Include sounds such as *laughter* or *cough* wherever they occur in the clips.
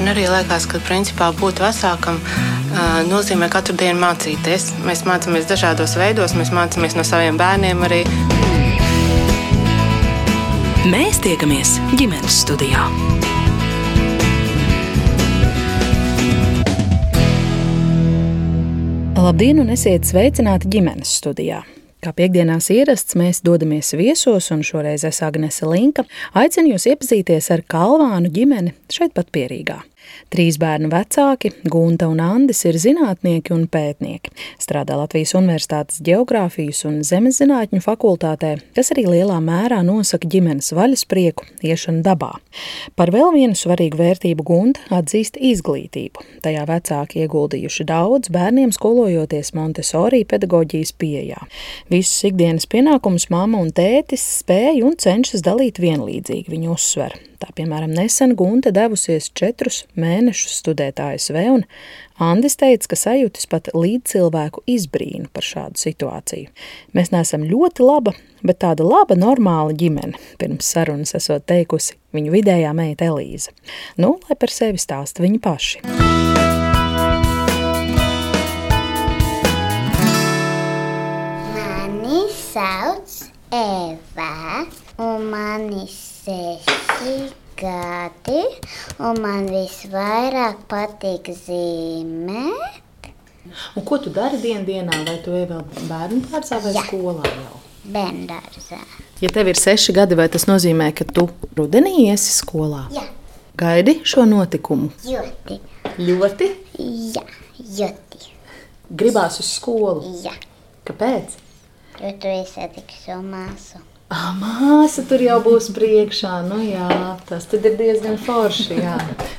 Man arī liekas, ka principā būt vecākam nozīmē katru dienu mācīties. Mēs mācāmies dažādos veidos, mēs mācāmies no saviem bērniem arī. Mēs tiekamies ģimenes studijā. Labdien, un esiet sveicināti ģimenes studijā! Kā piekdienās ierasts, mēs dodamies viesos, un šoreiz es Agnese Linka aicinu jūs iepazīties ar Kalvānu ģimeni šeit pat pierīgā. Trīs bērnu vecāki, Gunta un Andis, ir zinātnieki un pētnieki. Strādā Latvijas Universitātes Geogrāfijas un Zemes fakultātē, kas arī lielā mērā nosaka ģimenes vaļasprieku, iešanu dabā. Par vēl vienu svarīgu vērtību Gunta atzīst izglītību. Tajā vecāki ieguldījuši daudz, bērniem skolojoties Montesori pedagoģijas pieejā. Visus ikdienas pienākumus mamma un tētis spēja un cenšas dalīt vienlīdzīgi, viņu uzsver. Tā piemēram, nesen Gunte devusies četrus mēnešus studēt ASV, un Andis teica, ka sajūtas pat līdzcilvēku izbrīnu par šādu situāciju. Mēs neesam ļoti laba, bet tāda laba, normāla ģimene, pirms sarunas esot teikusi viņu vidējā meita Elīza. Nu, lai par sevi stāsta viņi paši. Mani sauc Eva, un manis seši gadi, un man visvairāk patīk zīmēt. Un ko tu dari dienas dienā? Vai tu ej vēl bērnu dārzā vai Jā. skolā jau? Bērnu dārzā. Ja tev ir seši gadi, vai tas nozīmē, ka tu rudenī iesi skolā? Jā. Gaidi šo notikumu? Ļoti. Ļoti? Jā, ļoti. Gribās uz skolu? Jā. Kāpēc? Jo tu esi satiks savu māsu. Ah, māsa tur jau būs priekšā. Nu, jā, tas ir diezgan forši. Jā.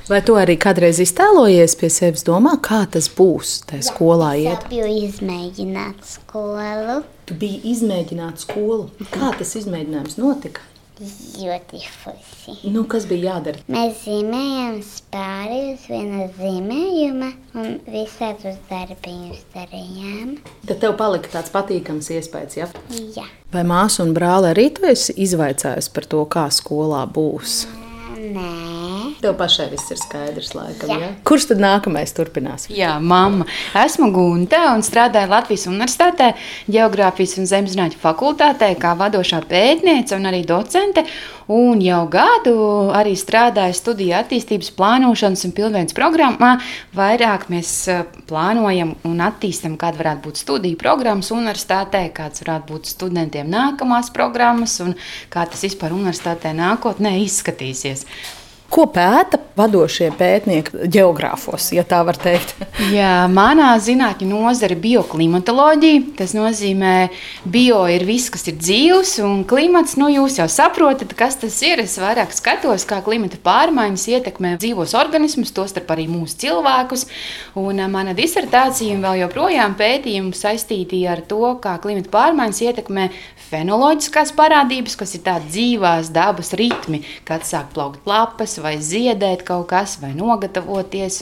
Vai tu arī kādreiz iztēlojies pie sevis, domā, kā tas būs tajā skolā? Iet? Es biju izmēģināt skolu. Tu biji izmēģināt skolu. Kā tas izmēģinājums notika? Ļoti forši. Nu, kas bija jādara? Mēs zīmējām spāri uz viena zīmējuma un visādus darbiņus darījām. Tad tev palika tāds patīkams iespējas, ja? Jā. Vai māsa un brāli arī tu esi izvaicājusi par to, kā skolā būs? Nē. Tev pašai viss ir skaidrs, laikam. Jā. Ja? Kurš tad nākamais turpinās? Jā, mamma. Esmu Gunta un strādāju Latvijas Universitātē, Geogrāfijas un Zemzinātņu fakultātē, kā vadošā pētniece un arī docente. Un jau gadu arī strādāju studiju attīstības plānošanas un pilnveids programmā. Vairāk mēs eh, plānojam un attīstam, kāda varētu būt studiju programmas universitātē, kādas varētu būt studentiem nākamās programmas un kā tas vispār universitātē nākotnē izskatīsies. Ko pēta vadošie pētnieki geogrāfos, ja tā var teikt? *laughs* Jā, manā zinātņu nozare ir bioklimatoloģija. Tas nozīmē, ka bio ir viss, kas ir dzīves, un klimats, nu, jūs jau saprotat, kas tas ir. Es vairāk skatos, kā klimata pārmaiņas ietekmē dzīvos organismus, tostarp arī mūsu cilvēkus. Un mana disertācija vēl joprojām pētījumi saistīti ar to, kā klimata pārmaiņas ietekmē fenoloģiskās parādības, kas ir tādas dzīvās dabas ritmi, kad sāk plaukt lapas vai ziedēt kaut kas, vai nogatavoties.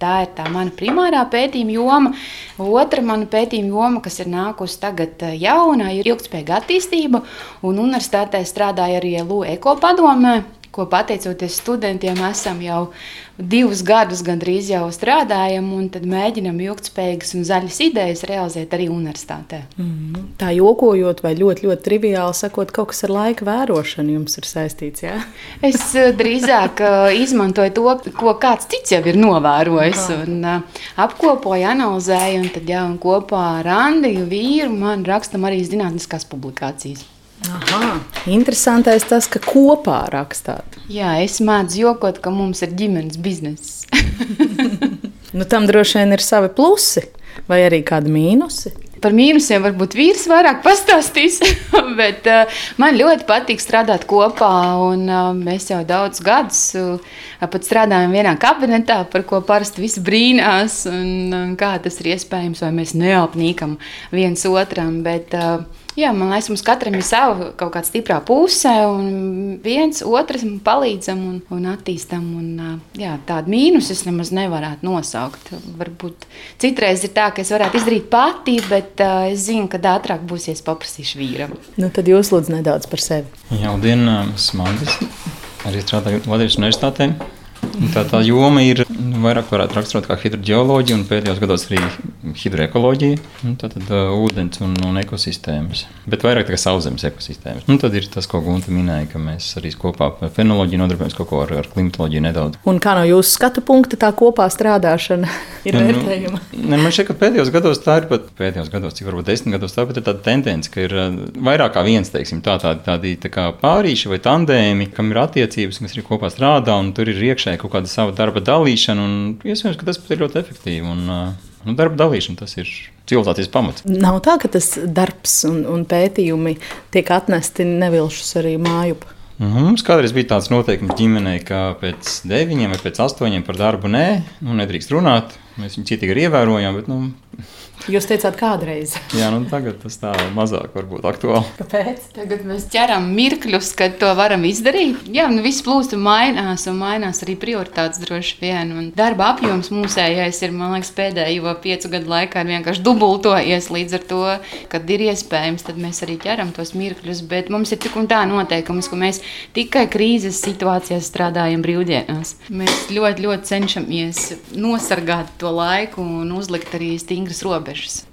Tā ir tā mana primārā pētījuma joma. Otra mana pētījuma joma, kas ir nākusi tagad eh, jaunā, ir ilgspējīga attīstība. Un universitātē strādāja arī LU ekopadomē ko pateicoties studentiem esam jau divus gadus gandrīz jau strādājam, un tad mēģinam ilgspējīgas un zaļas idejas realizēt arī universitātē. Mm, tā jokojot, vai ļoti, ļoti triviāli sakot, kaut kas ar laika vērošanu jums ir saistīts. Jā? Es eh, drīzāk eh, izmantoju to, ko kāds cits jau ir novērojis, un uh, apkopoju, analizēju, un tad jā, un kopā ar Andiju vīru man rakstam arī zinātniskās publikācijas. Aha, interesantais tas, ka kopā rakstāt. Jā, es mācu jokot, ka mums ir ģimenes bizness. *laughs* nu, tam droši vien ir savi plusi vai arī kādi mīnusi. Par mīnusiem varbūt vīrs vairāk pastāstīs, *laughs* bet uh, man ļoti patīk strādāt kopā. Un, uh, mēs jau daudzus gadus uh, pat strādājam vienā kabinetā, par ko parasti visi brīnās. Un, uh, kā tas ir iespējams, vai mēs neapnīkam viens otram. Bet, uh, Jā, man liekas, mums katram ir sava kaut kāda stiprā puse, un viens otram palīdzam un, un attīstam. Un, jā, tādu mīnusu es nemaz nevarētu nosaukt. Varbūt citreiz ir tā, ka es varētu izdarīt pati, bet uh, es zinu, ka ātrāk būsies paprasīšu vīram. Nu, tad jūs lūdzu nedaudz par sevi. Jā, labdien, esmu Mandis. Arī strādāju Latvijas universitātē. Tā, tā joma ir nu, vairāk varētu raksturot kā hidroģeoloģija un pēdējos gados arī hidroekoloģija. Nu, tā tad uh, ūdens un, un ekosistēmas. Bet vairāk kā sauszemes ekosistēmas. Nu, tad ir tas, ko Gunta minēja, ka mēs arī kopā ar fenoloģiju nodarbojamies kaut ko ar, ar klimatoloģiju nedaudz. Un kā no jūsu skatu punkta tā kopā strādāšana *laughs* ir Nu, vērtējama? Ne, man šķiet, ka pēdējos gados tā ir pat pēdējos gados, cik varbūt desmit gados, tā ir tāda tendence, ka ir vairāk kā viens, teiksim, tā, tādi, tādi tā kā pārīši vai tandēmi, kam ir attiecības, kas arī kopā strādā, un tur ir iekšēji kaut kāda sava darba dalīšana, un iespējams, ka tas pat ir ļoti efektīvi. Un, uh, Nu, darba dalīšana tas ir civilizācijas pamats. Nav tā, ka tas darbs un, un pētījumi tiek atnesti nevilšus arī mājup. Nu, Mums kādreiz bija tāds noteikums ģimenē, ka pēc deviņiem vai pēc astoņiem par darbu nē, nu, nedrīkst runāt. Mēs viņu citīgi arī ievērojam, bet nu, Jūs teicāt, kādreiz. jā, nu, tagad tas tā mazāk varbūt aktuāli. Kāpēc? Tagad mēs ķeram mirkļus, kad to varam izdarīt. Jā, nu viss plūst un mainās, un mainās arī prioritātes droši vien. Un darba apjoms mūsējais ir, man liekas, pēdējo piecu gadu laikā vienkārši dubultojies. Līdz ar to, kad ir iespējams, tad mēs arī ķeram tos mirkļus. Bet mums ir tik un tā noteikums, ka mēs tikai krīzes situācijās strādājam brīvdienās. Mēs ļoti, ļoti cenšamies nosargāt to laiku un uzlikt arī stingras robežas.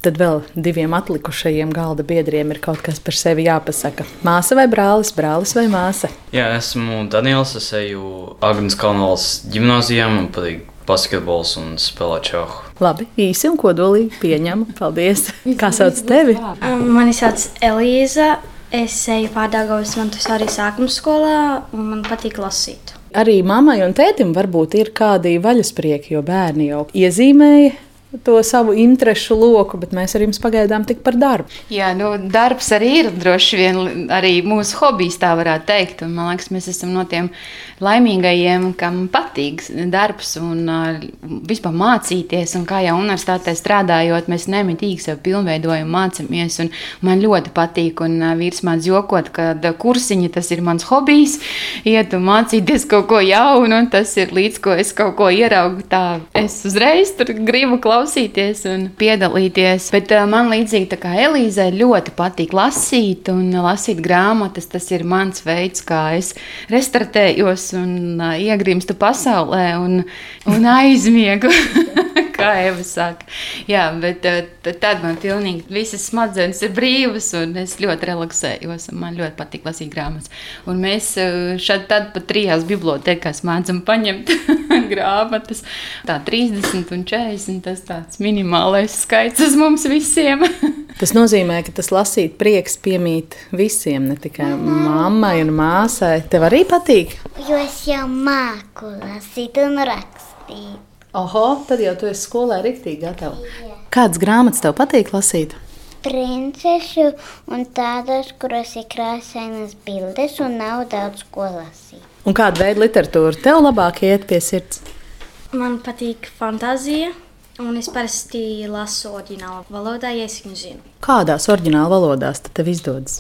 Tad vēl diviem atlikušajiem galda biedriem ir kaut kas par sevi jāpasaka. Māsa vai brālis, brālis vai māsa? Jā, esmu Daniels. Es eju Agnēs Kalnvalsts gimnājā. Man patīk basketbols un spēlēt šāhu. Labi, īsi un kodolīgi pieņemu. Paldies! Kā sauc tevi? Mani sauc Elīza. Es eju pārdagāvis Montesori sākuma skolā, un man patīk lasīt. Arī mammai un tētim varbūt ir kādi vaļasprieki, jo bērni jau iezīmēja to savu interesu loku, bet mēs ar jums pagaidām tik par darbu. Jā, nu, darbs arī ir droši vien arī mūsu hobijs, tā varētu teikt. Un, man liekas, mēs esam no tiem laimīgajiem, kam patīk darbs un uh, vispār mācīties. Un kā jau universitātē strādājot, mēs nemitīgi sev pilnveidojam, mācāmies. Man ļoti patīk, un uh, vīrs man jokot, ka kursiņi tas ir mans hobijs. Iet un mācīties kaut ko jaunu, un tas ir līdz ko es kaut ko ieraugu. Tā es uzreiz tur gribu klausīties un piedalīties. Bet uh, man līdzīgi tā kā Elīzai ļoti patīk lasīt un lasīt grāmatas. Tas ir mans veids, kā es restartējos un uh, iegrimstu pasaulē un, un aizmiegu. *laughs* Kā Eva saka, jā, bet t- tad man pilnīgi visas smadzenes ir brīvas, un es ļoti relaksējos. Man ļoti patīk lasīt grāmatas. Un mēs šeit tad pat trijās bibliotekās mācām paņemt *laughs* *laughs* grāmatas. Tā 30 un 40 tas tāds minimālais skaits uz mums visiem. *laughs* Tas nozīmē, ka tas lasīt prieks piemīt visiem, ne tikai mammai un māsai. Tev arī patīk? Jo es jau māku lasīt un rakstīt. Oho, tad jau tu esi skolā rīktīgi gatava. Kādas grāmatas tev patīk lasīt? Princešu un tādas, kuras ir krāsainas bildes un nav daudz ko lasīt. Un kāda veida literatūra tev labāk iet pie sirds? Man patīk fantāzija, un es parasti lasu oriģinālā valodā, ja es viņu zinu. Kādās oriģināla valodās tev izdodas?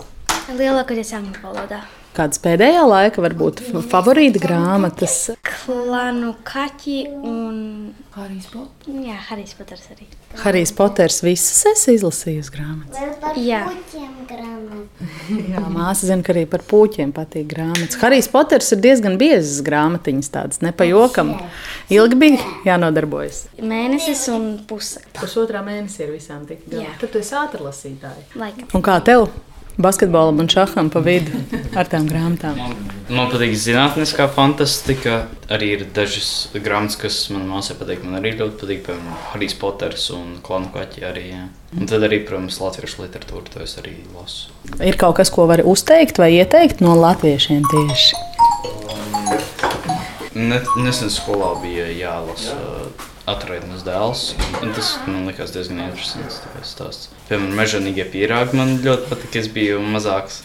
Lielākoties angļu valodā. Kādas pēdējā laika varbūt favorīta grāmatas? Klanu kaķi un Harijs Potters. Jā, Harijs Poters arī. Harijs Poters visas esi izlasījusi grāmatas. Par Jā. puķiem grāmatu. *laughs* Jā, māsa zina, ka arī par puķiem patīk grāmatas. Harijs Poters ir diezgan biezas grāmatiņas, tādas nepajokam. Ilgi bija jānodarbojas. Mēnesis un puse. Pusotrā mēnesī ir visām tik galā. Tad tu esi ātrlasītāji. Laikam. Un kā tev? Basketbolam un šaham pa vidu ar tām grāmatām. Man patīk zinātniskā fantastika. Arī ir dažas grāmatas, kas manā māsā patīk. Man arī ļoti patīk, piemēram, Harijs Poters un Klanu kaķi. Arī, jā. un tad arī, protams, latviešu literatūru to es arī lasu. Ir kaut kas, ko vari uzteikt vai ieteikt no latviešiem tieši. Ne, nesen skolā bija jālasa uh, atraitnes dēls. Tas man likās diezgan interesants stāsts. Piemēram, mežonīgie pīrāgi man ļoti patika, es biju mazāks.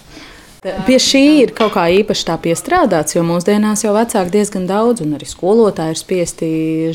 Pie šī ir kaut kā īpaši tā piestrādāts, jo mūsdienās jau vecāki diezgan daudz, un arī skolotāji ir spiesti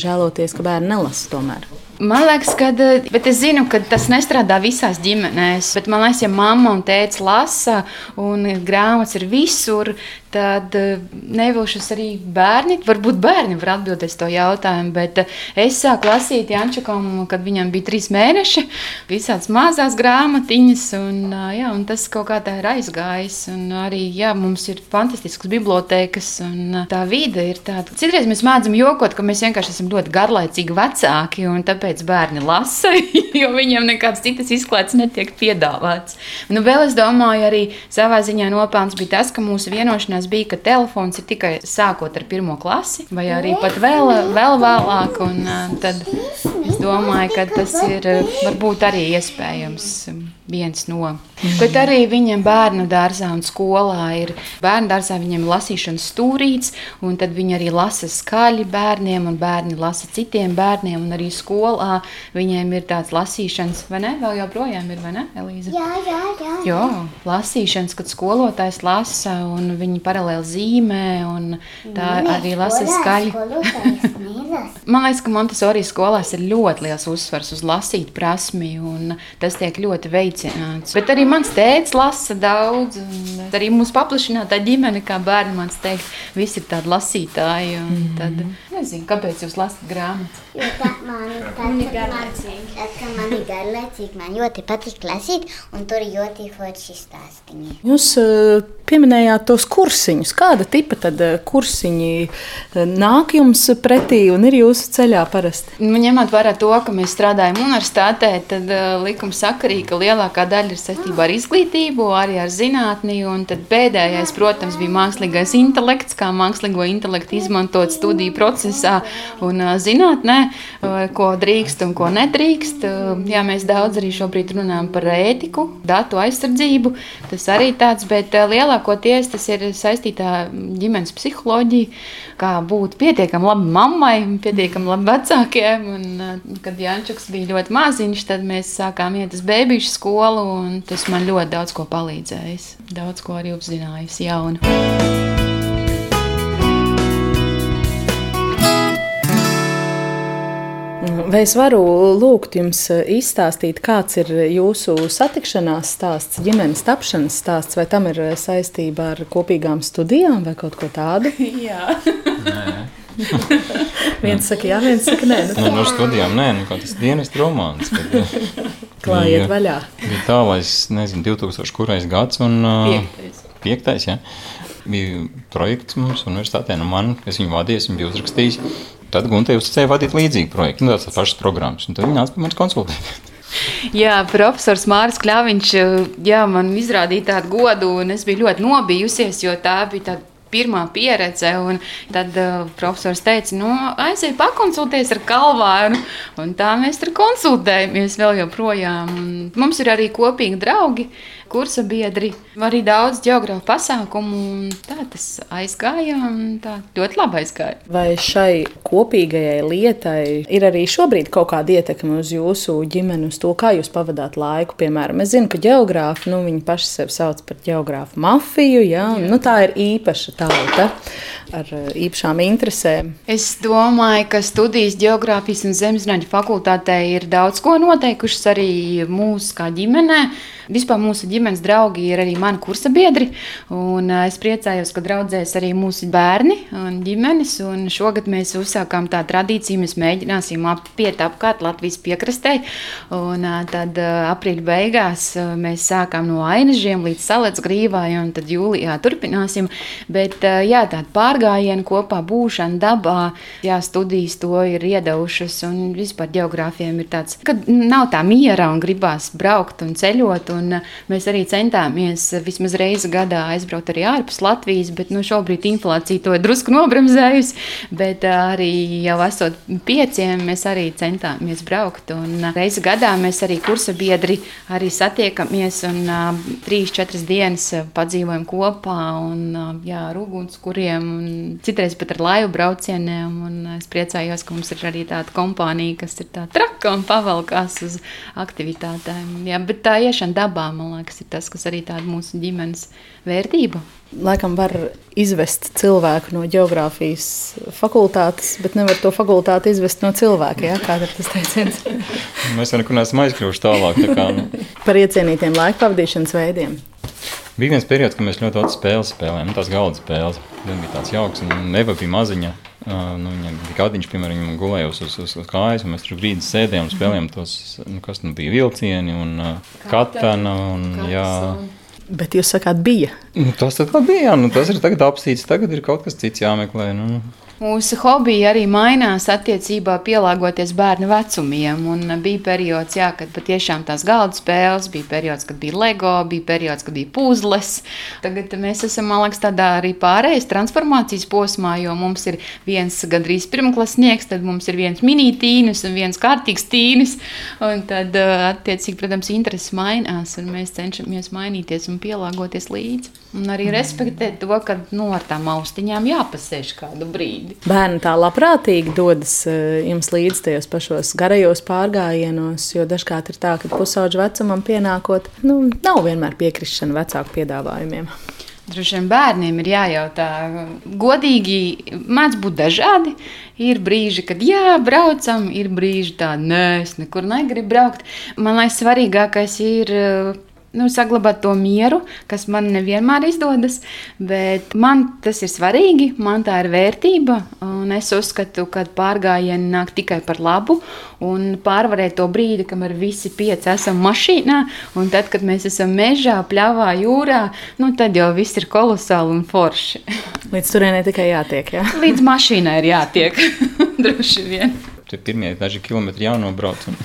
žēloties, ka bērni nelasa tomēr. Man liekas, ka bet es zinu, ka tas nestrādā visās ģimenēs. Bet man liekas, ja mamma un tēvs lasa un grāmatas ir visur, tad eh, nevilšas arī bērni. Varbūt bērni var atbildēt to jautājumu, bet eh, es sāku lasīt Jančakam, kad viņam bija trīs mēneši, visādas mazās grāmatiņas, un, eh, jā, un tas kaut kā tā ir aizgājis. Un arī jā, mums ir fantastiskas bibliotekas, un tā vide ir tāda. Citreiz mēs mēdzam jokot, ka mēs vienkārši esam ļoti garlaicīgi vecāki, un tāpēc bērni lasa, *laughs* jo viņiem nekāds citas izklaides netiek piedāvāts. Nu, vēl es domāju, arī savā ziņā nopelns bija tas, ka mūsu vienošanās tas bija, ka telefons ir tikai sākot ar pirmo klasi, vai arī pat vēl, vēl vēlāk. Un, tad es domāju, ka tas ir varbūt arī iespējams viens no. Bet arī viņam bērnu dārzā un skolā ir bērnu dārzā viņiem lasīšanas stūrīts, un tad viņi arī lasa skaļi bērniem, un bērni lasa citiem bērniem, un arī skolā viņiem ir tāds lasīšanas, vai ne? Vēl joprojām ir, vai ne, Elīza? Jā, jā, jā. Jā, lasīšanas, kad skolotājs lasa, un viņi paralēli zīmē, un tā Nē, arī lasa skaļi. *laughs* Man liekas, ka Montesori skolās ir ļoti liels uzsvars uz lasīt prasmi, un tas tiek ļoti veicināts. Bet arī mans tēvs lasa daudz, un arī mūsu paplašinātā ģimene, kā bērni man teikt, visi ir tādi lasītāji. Tad, nezinu, kāpēc jūs lasat grāmatas? Jo tā man ir kad man ir garlaicīgi, man ļoti patīk lasīt, un tur ļoti forši stāstīņi. Jūs uh, pieminējāt tos kursiņus. Kāda tipa tad uh, kursiņi uh, nāk jums pretī un ir jūsu ceļā parasti? Nu, ņemot vērā to, ka mēs strādājam universitātē, tad likums sakarīgi, ka lielākā daļa ir saistībā ar izglītību, arī ar zinātni. Un tad pēdējais, protams, bija mākslīgais intelekts, kā mākslīgo intelektu izmantot studiju procesā un zinātnē, ko drīkst un ko nedrīkst. Jā, mēs daudz arī šobrīd runājam par ētiku, datu aizsardzību. Tas arī tāds, bet lielākoties tas ir saistītā ģimenes psiholoģija, kā būt pietiekami labi mammai, pietiekami labi vecākiem. Un, kad Jančuks bija ļoti maziņš, tad mēs sākām iet uz bērnu skolu, un tas man ļoti daudz ko palīdzējis. Daudz ko arī uzzinājis jaunu. Vai es varu lūgt jums izstāstīt, kāds ir jūsu satikšanās stāsts, ģimenes tapšanas stāsts, vai tam ir saistība ar kopīgām studijām vai kaut ko tādu? *laughs* Jā. *laughs* viens saka, jā, viens saka, nē. Nu, no studijām nē, nu, tas dienas romāns. Kad, Klājiet vaļā. Bija tālais, nezinu, 2000 kurais gads un Piektais. piektais, jā. Bija projekts mums universitātē, nu man, es viņu vadīju, es viņu biju uzrakstījis. Tad Gunte uzticēja vadīt līdzīgu projektu, nu, tās pašas programmas, un tad viņi nāca pie manis konsultēt. *laughs* Jā, profesors Mārcis Kļāviņš jā, man izrādīja tādu godu, un es biju ļoti nobijusies, jo tā bija tāda pirmā pieredze. Tad uh, profesors teica, nu, aiziet pakonsultēties ar Kalvānu. Un tā mēs tur konsultējamies vēl joprojām. Un mums ir arī kopīgi draugi, kursa biedri, arī daudz geogrāfu pasākumu. Tā tas aizgāja, un tā ļoti labi aizgāja. Vai šai kopīgajai lietai ir arī šobrīd kaut kāda ietekme uz jūsu ģimeni, uz to, kā jūs pavadāt laiku? Piemēram, es zinu, ka geogrāfi, nu, viņi paši sevi sauc par geogrāfu mafiju, ja? Un, nu, tā ir īpaša tauta ar eh, īpašām interesēm. Es domāju, ka studijas geogrāfijas un zemesgrāņu fakultātē ir daudz ko noteikušas arī mūsu kā ģimenē. Vispār mūsu ģimenes draugi ir arī mani kursa biedri. Un es priecājos, ka draudzēs arī mūsu bērni un ģimenes. Un šogad mēs uzsākām tādu tradīciju. Mēs mēģināsim apiet apkārt Latvijas piekrastē. Un tad aprīļa beigās mēs sākām no ainažiem līdz salets grīvai, un tad jūlijā turpināsim. Bet jā, tāda pārgājiena kopā būšana dabā, jā, studijas to ir iedevušas. Un vispār geogrāfiem ir tāds, ka nav tā miera un gribās braukt un ceļot. Un mēs arī centāmies vismaz reizi gadā aizbraukt arī ārpus Latvijas, bet nu, šobrīd inflācija to ir drusku nobremzējusi. Bet arī jau esot pieciem, mēs arī centāmies braukt. Un reizi gadā mēs arī kursa biedri arī satiekamies un trīs, četras dienas padzīvojam kopā un jā, ar ugunskuriem un citreiz pat ar laivu braucieniem. Un es priecājos, ka mums ir arī tāda kompānija, kas ir tā traka un pavalkās uz aktivitātēm. Jā, bet tā iešana dabā, man liekas, ir tas, kas arī tāda mūsu ģimenes vērtība. Laikam var izvest cilvēku no geogrāfijas fakultātes, bet nevar to fakultāti izvest no cilvēka. Jā, kā tas teiciens? *laughs* Mēs jau nekur neesam aizkļuvuši tālāk. Tā kā, nu. Par iecienītiem laika pavadīšanas veidiem. Bija viens periods, kad mēs ļoti daudz spēles spēlējām, nu, tās galda spēles. Tas bija tāds jauks, un Eva bija maziņa. Uh, nu, viņam bija kādiņš, piemēram, viņam gulēja uz, uz, uz, uz kājas, un mēs tur brīdi sēdējām un spēlējām tos, nu, kas nu bija vilcieni un uh, katana. Un, jā. Bet jūs sakāt, bija. Nu, tas bija, nu, tas ir tagad apsīts, tagad ir kaut kas cits jāmeklē. Nu. Mūsu hobiji arī mainās attiecībā pielāgoties bērnu vecumiem. Un bija periods, jā, kad patiešām tās galda spēles, bija periods, kad bija LEGO, bija periods, kad bija puzles. Tagad mēs esam, man liekas, tādā arī pārējais transformācijas posmā, jo mums ir viens gandrīz pirmklasnieks, tad mums ir viens mini-tīnis un viens kārtīgs tīnis. Un tad, attiecīgi, protams, intereses mainās, un mēs cenšamies mainīties un pielāgoties līdzi. Un arī respektēt to, ka nu, ar tām austiņām jāpasēž kādu brīdi. Bērni tā labprātīgi dodas eh, jums līdzi tajos pašos garajos pārgājienos, jo dažkārt ir tā, ka pusauģa vecumam pienākot, nu, nav vienmēr piekrišana vecāku piedāvājumiem. Droši vien bērniem ir jājautā, godīgi, mēdz būt dažādi. Ir brīži, kad jā, braucam, ir brīži, kad nē, es nekur negribu braukt. Man liekas, svarīgākais ir nu, saglabāt to mieru, kas man nevienmēr izdodas. Bet man tas ir svarīgi, man tā ir vērtība. Es uzskatu, ka pārgājieni nāk tikai par labu un pārvarēt to brīdi, kamēr visi pieci esam mašīnā. Un tad, kad mēs esam mežā, pļāvā, jūrā, nu, tad jau viss ir kolosāli un forši. Līdz turienei tikai jātiek. Jā? Līdz mašīnai ir jātiek. *laughs* Droši vien tie pirmie daži kilometri jānobrauc. Un,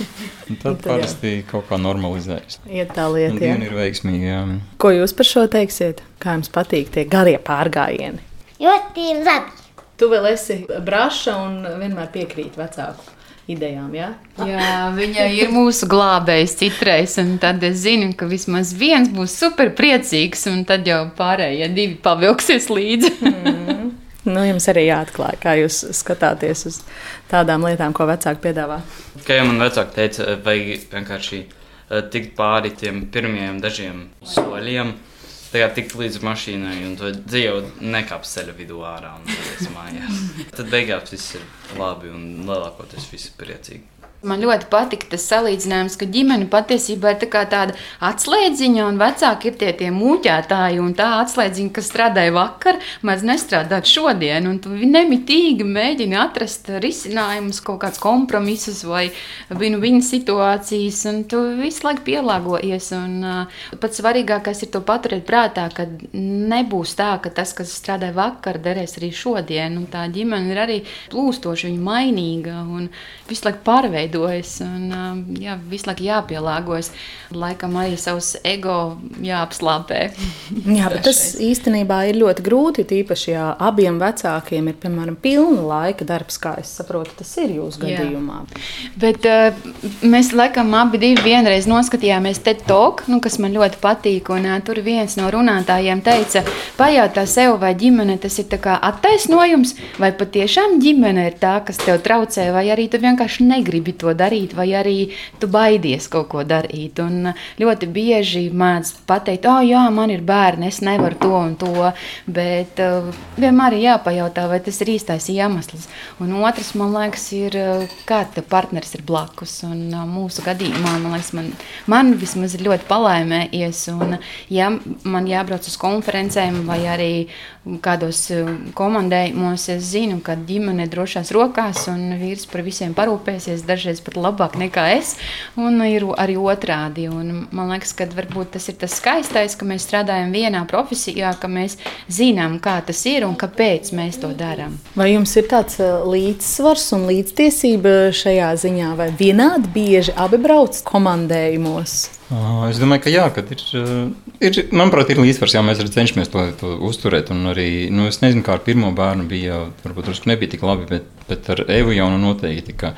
un tad *laughs* tad parasti jā. kaut kā normalizējas. Iet tā lieta. Diena ir veiksmīga. Jā. Ko jūs par šo teiksiet? Kā jums patīk tie garie pārgājieni? Ļoti labi. Tu vēl esi braša un vienmēr piekrīt vecāku. Idejām, ja? Jā, viņa ir mūsu glābējs citreiz. Tad es zinu, ka vismaz viens būs super priecīgs, un tad jau pārējie divi pavilksies līdzi. mm. Nu, jums arī jāatklāj, kā jūs skatāties uz tādām lietām, ko vecāki piedāvā. Kā jau man vecāki teica, vajag vienkārši uh, tikt pāri tiem pirmajiem dažiem soļiem. Tajā tikt līdz mašīnai, un to dzīvo nekāps ceļa vidū ārā un tas mājās. *laughs* Tad beigās viss ir labi un lielākoties viss ir priecīgi. Man ļoti patika tas salīdzinājums, ka ģimene patiesībā ir tā tāda atslēdziņa, un vecāki ir tie, tie mūķētāji. Un tā atslēdziņa, kas strādāja vakar, mēdz nestrādāt šodien. Tu nemitīgi mēģini atrast risinājumus, kaut kādus kompromisus vai viņu, viņu situācijas, un tu visu laiku pielāgojies. Un, uh, pats svarīgākais ir to paturēt prātā, ka nebūs tā, ka tas, kas strādāja vakar, derēs arī šodien. Un tā ģimene ir arī plūstoša, viņa mainīga un visu laiku pārveidojas jāveidojas un um, jā, visu laiku jāpielāgojas. Laikam arī savs ego jāapslāpē. *laughs* jā, bet tas īstenībā ir ļoti grūti. Tīpaši, ja abiem vecākiem ir piemēram pilna laika darbs, kā es saprotu, tas ir jūsu gadījumā. Jā. Bet uh, mēs laikam abi divi vienreiz noskatījāmies TED Talk, nu, kas man ļoti patīk. Un, uh, tur viens no runātājiem teica, pajautā sev, vai ģimene tas ir attaisnojums, vai patiešām ģimene ir tā, kas tev traucē, vai arī tu vienkārši negribi to darīt, vai arī tu baidies kaut ko darīt. Un ļoti bieži mēdz pateikt, oh, jā, man ir bērni, es nevaru to un to. Bet uh, vienmēr ir jāpajautā, vai tas ir īstais iemesls. Un otrs, man liekas, ir, uh, kāds partneris ir blakus. Un, uh, mūsu gadījumā, man liekas, man, man vismaz ir ļoti palaimējies. Un, ja man jābrauc uz konferencēm vai arī kādos komandējumos, es zinu, ka ģimene drošās rokās un vīrs par visiem parūpēsies. Dažreiz dažreiz pat labāk nekā es, un ir arī otrādi. Un man liekas, ka varbūt tas ir tas skaistais, ka mēs strādājam vienā profesijā, ka mēs zinām, kā tas ir un kāpēc mēs to darām. Vai jums ir tāds uh, līdzsvars un līdztiesība šajā ziņā, vai vienādi bieži abi brauc komandējumos? Es domāju, ka jā, kad ir, ir manuprāt, ir līdzsvars, jā, mēs cenšamies to, to uzturēt. Arī, nu, es nezinu, kā ar pirmo bērnu bija, varbūt drusku nebija tik labi, bet, bet ar Evu jau nu noteikti, ka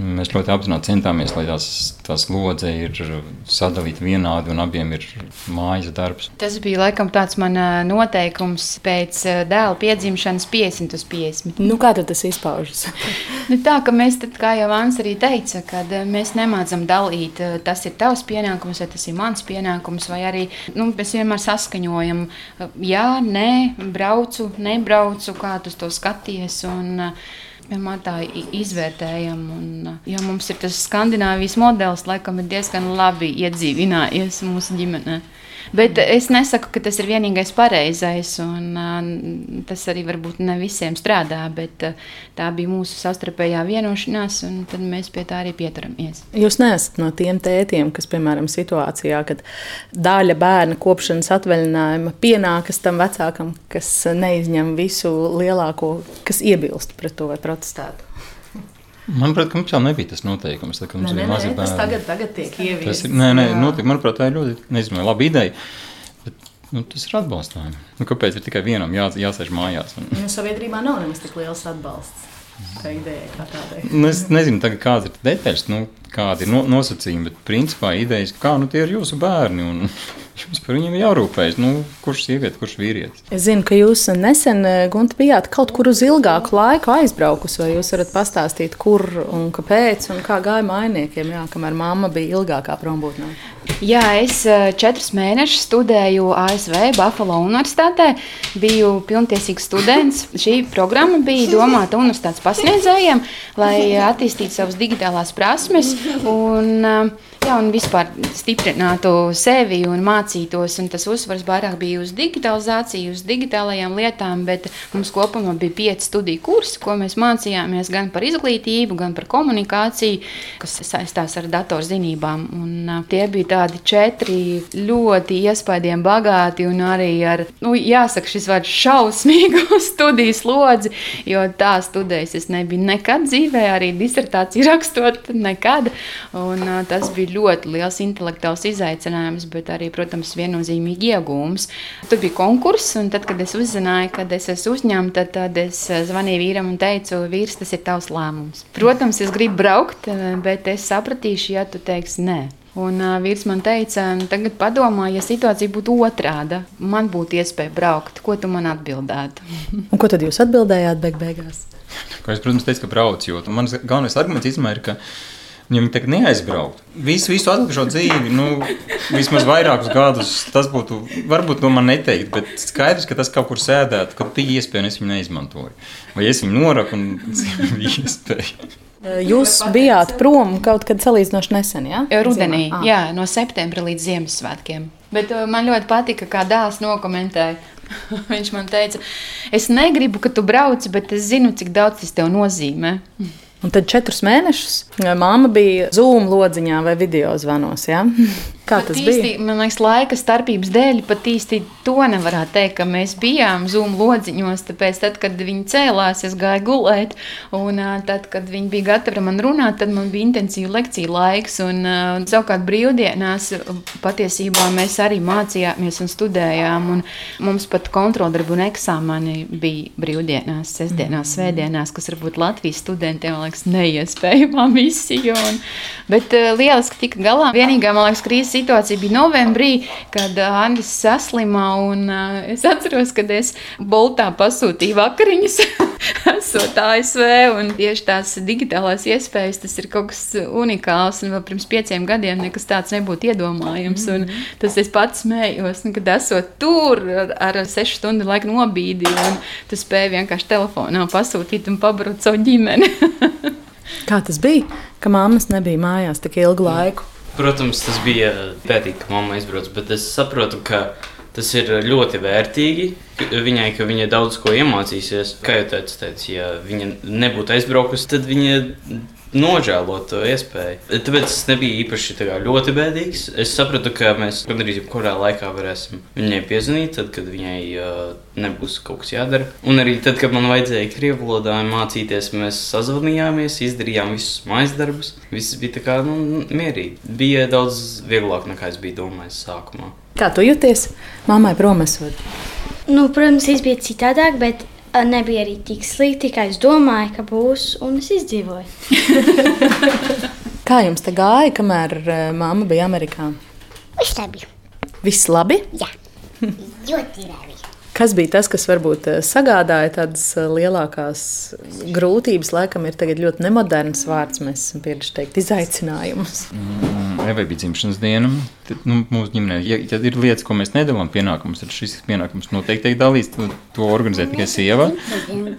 mēs ļoti apzināti centāmies, lai tās, tās lodze ir sadalīta vienādi un abiem ir mājas darbs. Tas bija laikam tāds man noteikums pēc dēla piedzimšanas 50 uz 50. Nu, kā tas izpaužas? *laughs* nu, tā, ka mēs, tad, kā jau Vans arī teica, kad mēs nemācam dalīt, tas ir tavs pienākums, vai tas ir mans pienākums, vai arī nu, mēs vienmēr saskaņojam, jā, nē, braucu, nebraucu, kā tu to skaties. Un, vienmēr tā izvērtējam. Un, jo mums ir tas Skandināvijas modelis, laikam, ir diezgan labi iedzīvinājies mūsu ģimenei. Bet es nesaku, ka tas ir vienīgais pareizais, un uh, tas arī varbūt ne visiem strādā, bet uh, tā bija mūsu savstarpējā vienošanās, un tad mēs pie tā arī pieturamies. Jūs neesat no tiem tētiem, kas, piemēram, situācijā, kad daļa bērna kopšanas atvaļinājuma pienākas tam vecākam, kas neizņem visu lielāko, kas iebilst pret to vai protestētu. Manuprāt, mums jau nebija tas noteikums, tā, mums nē, bija mazi nē, tas bērni. tagad, tagad tiek ieviests. Tas ir, nē, nē, notiek, manuprāt, tā ir ļoti, nezinu, laba ideja. Bet, nu, tas ir atbalstām. Nu, kāpēc ir tikai vienam jā, jāsēž mājās? Un, Nu, sabiedrībā nav nemaz tik liels atbalsts. Tā ideja kā tādai. nu, es nezinu, tagad, kādas ir detaļas, nu, kādi ir no, nosacījumi, bet principā idejas, kā nu, tie ir jūsu bērni un jums par viņiem jārūpējas. Nu, kurš sieviete, kurš vīrietis? Es zinu, ka jūs nesen Gunte, bijāt kaut kur uz ilgāku laiku aizbraukusi. Vai jūs varat pastāstīt, kur un kāpēc, un kā gāja mainiekiem, jā, kamēr mamma bija ilgākā prombūtnē? Jā, es eh, četrus mēnešus studēju ASV Buffalo Universitātē. Biju pilntiesīgs students. Šī programma bija domāta universitātes pasniedzējiem, lai attīstītu savas digitālās prasmes un, eh, jā, un vispār stiprinātu sevi un mācītos. Un tas uzsvars vairāk bija uz digitalizāciju, uz digitālajām lietām, bet mums kopumā bija pieci studiju kursi, ko mēs mācījāmies gan par izglītību, gan par komunikāciju, kas saistās ar datorzinībām. Un, tie bija tādi četri ļoti iespaidīgi bagāti un arī ar, nu, jāsaka, šis vārds šausmīgu *laughs* studiju slodzi, jo tā studējis es nebiju nekad dzīvē, arī disertāciju rakstot nekad. Un, tas bija ļoti liels intelektuāls izaicinājums, bet arī, protams, viennozīmīgi iegūms. Tur bija konkurss, un tad, kad es uzzināju, kad es esmu uzņemta, tad es zvanīju vīram un teicu, vīrs, tas ir tavs lēmums. Protams, es gribu braukt, bet es sapratīšu, ja tu teiksi nē. Un uh, vīrs man teica, tagad padomā, ja situācija būtu otrāda, man būtu iespēja braukt. Ko tu man atbildētu? Un ko tad jūs atbildējāt beig beigās? Ko es, protams, teicu, ka brauc, jo mans galvenais arguments ir, ka ja viņi tagad neaizbrauktu. Visu, visu atlikušo dzīvi, nu, vismaz vairākus gadus, tas būtu, varbūt to man neteikt, bet skaidrs, ka tas kaut kur sēdētu, ka bija iespēja, un es viņu neizmantoju. Vai es viņu noraku, un *laughs* bija iespēja. Jūs bijāt prom kaut kad salīdzinoši nesen, jā? Rudenī, Ziemā? jā, no septembra līdz Ziemassvētkiem. Bet uh, man ļoti patika, kā dēls nokomentēja. *laughs* Viņš man teica, es negribu, ka tu brauc, bet es zinu, cik daudz tas tev nozīmē. *laughs* Un tad četrus mēnešus māma bija Zoom lodziņā vai video zvanos. Ja? *laughs* Kā Pat tas īsti, bija? Man liekas, laika starpības dēļ pat īsti to nevarētu teikt, ka mēs bijām Zoom lodziņos. Tāpēc, tad, kad viņi cēlās, es gāju gulēt, un tad, kad viņi bija gatavi ar mani runāt, tad man bija intensīva lekcija laiks. Un, un savukārt brīvdienās patiesībā mēs arī mācījāmies un studējām. Un mums pat kontroldarbu un eksāmeni bija brīvdienās, sestdienās, svētdienās, kas varbūt Latvijas studentiem liekas neiespējama misija. Un, bet lieliski tika galā. Vienīgā, man liekas, krīzes situācija bija novembrī, kad Andris saslima. Un, uh, es atceros, kad es Boltā pasūtīju vakariņas. *laughs* Esot ASV, un tieši tās digitālās iespējas, tas ir kaut kas unikāls. Un vēl pirms pieciem gadiem nekas tāds nebūtu iedomājams. Mm -hmm. Tas es pats smējos, nu, kad esot tur ar, ar sešu stundu laiku nobīdi, un tu spēji vienkārši telefonā pasūtīt un pabarot savu ģimeni. *laughs* Kā tas bija, ka mammas nebija mājās tik ilgu laiku? Protams, tas bija pētīgi, ka mamma aizbrauc, bet es saprotu, ka tas ir ļoti vērtīgi viņai, ka viņa daudz ko iemācīsies. Kā jau teicu, teicu ja viņa nebūtu aizbraukusi, tad viņa nožēlot to iespēju. Tāpēc es nebiju īpaši ļoti bēdīgs. Es sapratu, ka mēs gandrīz jebkurā laikā varēsim viņai piezvanīt, tad, kad viņai uh, nebūs kaut kas jādara. Un arī tad, kad man vajadzēja krievu valodā mācīties, mēs sazvanījāmies, izdarījām visus mājas darbus. Viss bija tā kā nu, mierīgi. Bija daudz vieglāk nekā es biju domājis sākumā. Kā tu jūties? Mammai prom esot. Nu, protams, viss bija citādāk, bet nebija arī tik slikti, kā es domāju, ka būs, un es izdzīvoju. *laughs* Kā jums te gāja, kamēr mamma bija Amerikā? Viss labi. Viss labi? Jā, *laughs* ļoti labi. Kas bija tas, kas varbūt eh, sagādāja tādas eh, lielākās grūtības? Laikam ir ļoti nemoderns vārds, mēs esam pieraduši teikt, izaicinājumus. Mm, Evai bija dzimšanas diena. Tad, nu, mūsu ģimenē, ja, ja ir lietas, ko mēs nedalām pienākumus, tad šis pienākums noteikti tiek dalīts. To, to organizē tikai sieva.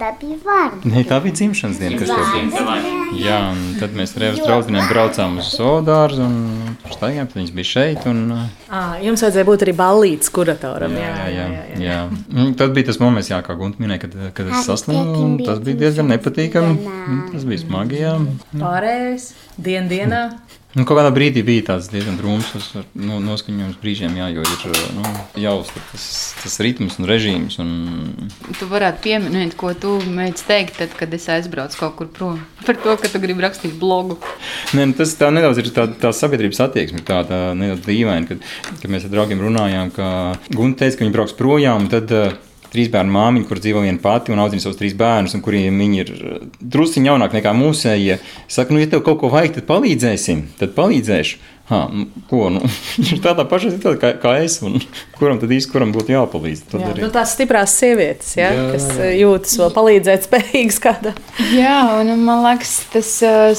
Tā bija vārds. Nē, tā bija dzimšanas diena, kas tev bija. Jā, un tad mēs ar Evas draudzenēm braucām uz Sodārzu un staigājām, tad viņas bija šeit. Un, À, jums vajadzēja būt arī ballītes kuratoram. Jā, jā, jā, jā, jā. jā. Tad bija tas moments, jā, kā Gunte minēja, kad, kad es saslimu. Tas bija diezgan nepatīkami. Tas bija smagi. Jā. Pārējais dien dienā. Nu, kaut kādā brīdī bija tāds diezgan drūms nu, noskaņojums brīžiem, jā, jo ir nu, jāuztur tas, tas ritms un režīms. Un... Tu varētu pieminēt, ko tu mēģināji teikt, tad, kad es aizbraucu kaut kur prom. Par to, ka tu gribi rakstīt blogu. Nē, nu, tas tā nedaudz ir tā, tā sabiedrības attieksme, tā, tā nedaudz dīvaina, kad, kad mēs ar draugiem runājām, ka Gunte teica, ka viņi brauks projām. Tad, uh, trīs bērnu māmiņa, kur dzīvo viena pati un audzina savus trīs bērnus, un kuriem viņi ir eh, drusku jaunāki nekā mūsējie. Saka, nu, ja tev kaut ko vajag, tad palīdzēsim, tad palīdzēšu. Ha, nu, ko, nu, viņš *laughs* ir tādā pašā situācijā kā, kā es. Kuram tad īsti kuram būtu jāpalīdz? Jā, arī. nu, tās stiprās sievietes, ja, jā, kas jā. jūtas vēl palīdzēt *laughs* spējīgas kādam. Jā, un man liekas, tas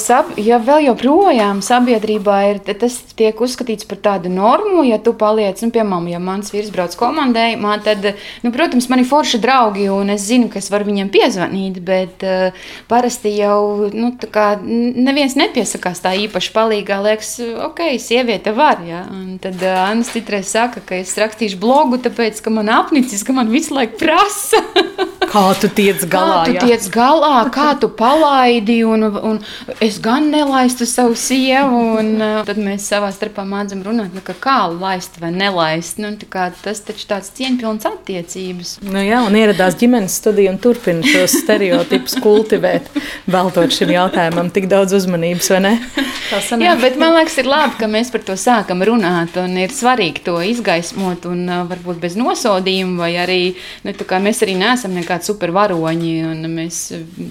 sab, ja vēl joprojām sabiedrībā ir, tas tiek uzskatīts par tādu normu, ja tu paliec, nu, piemēram, ja mans vīrs brauc komandējumā, tad, nu, protams, man ir forši draugi, un es zinu, ka es varu viņiem piezvanīt, bet uh, parasti jau, nu, tā kā neviens nepiesakās tā īpaši palīgā, liekas, ok, sieviete var. Ja? Un tad uh, Anna citreiz saka, ka es rakstīšu blogu, tāpēc, ka man apnicis, ka man visu laiku prasa. *laughs* kā tu tiec galā? Kā tu tiec galā, kā tu palaidi, un, un es gan nelaistu savu sievu, un uh, tad mēs savā starpā mācām runāt, nu, kā laist vai nelaist. Nu, kā, tas taču tāds cieņpilns attiecības. Nu, jā, un ieradās ģimenes studija un turpina šos stereotipus kultivēt, veltot šim jautājumam tik daudz uzmanības, vai ne? *laughs* Jā, bet man liekas, ir labi, ka mēs par to sākam runāt, un ir svarīgi to izgaismot, un varbūt bez nosodījuma, vai arī nu, mēs arī neesam nekādi supervaroņi. Mēs,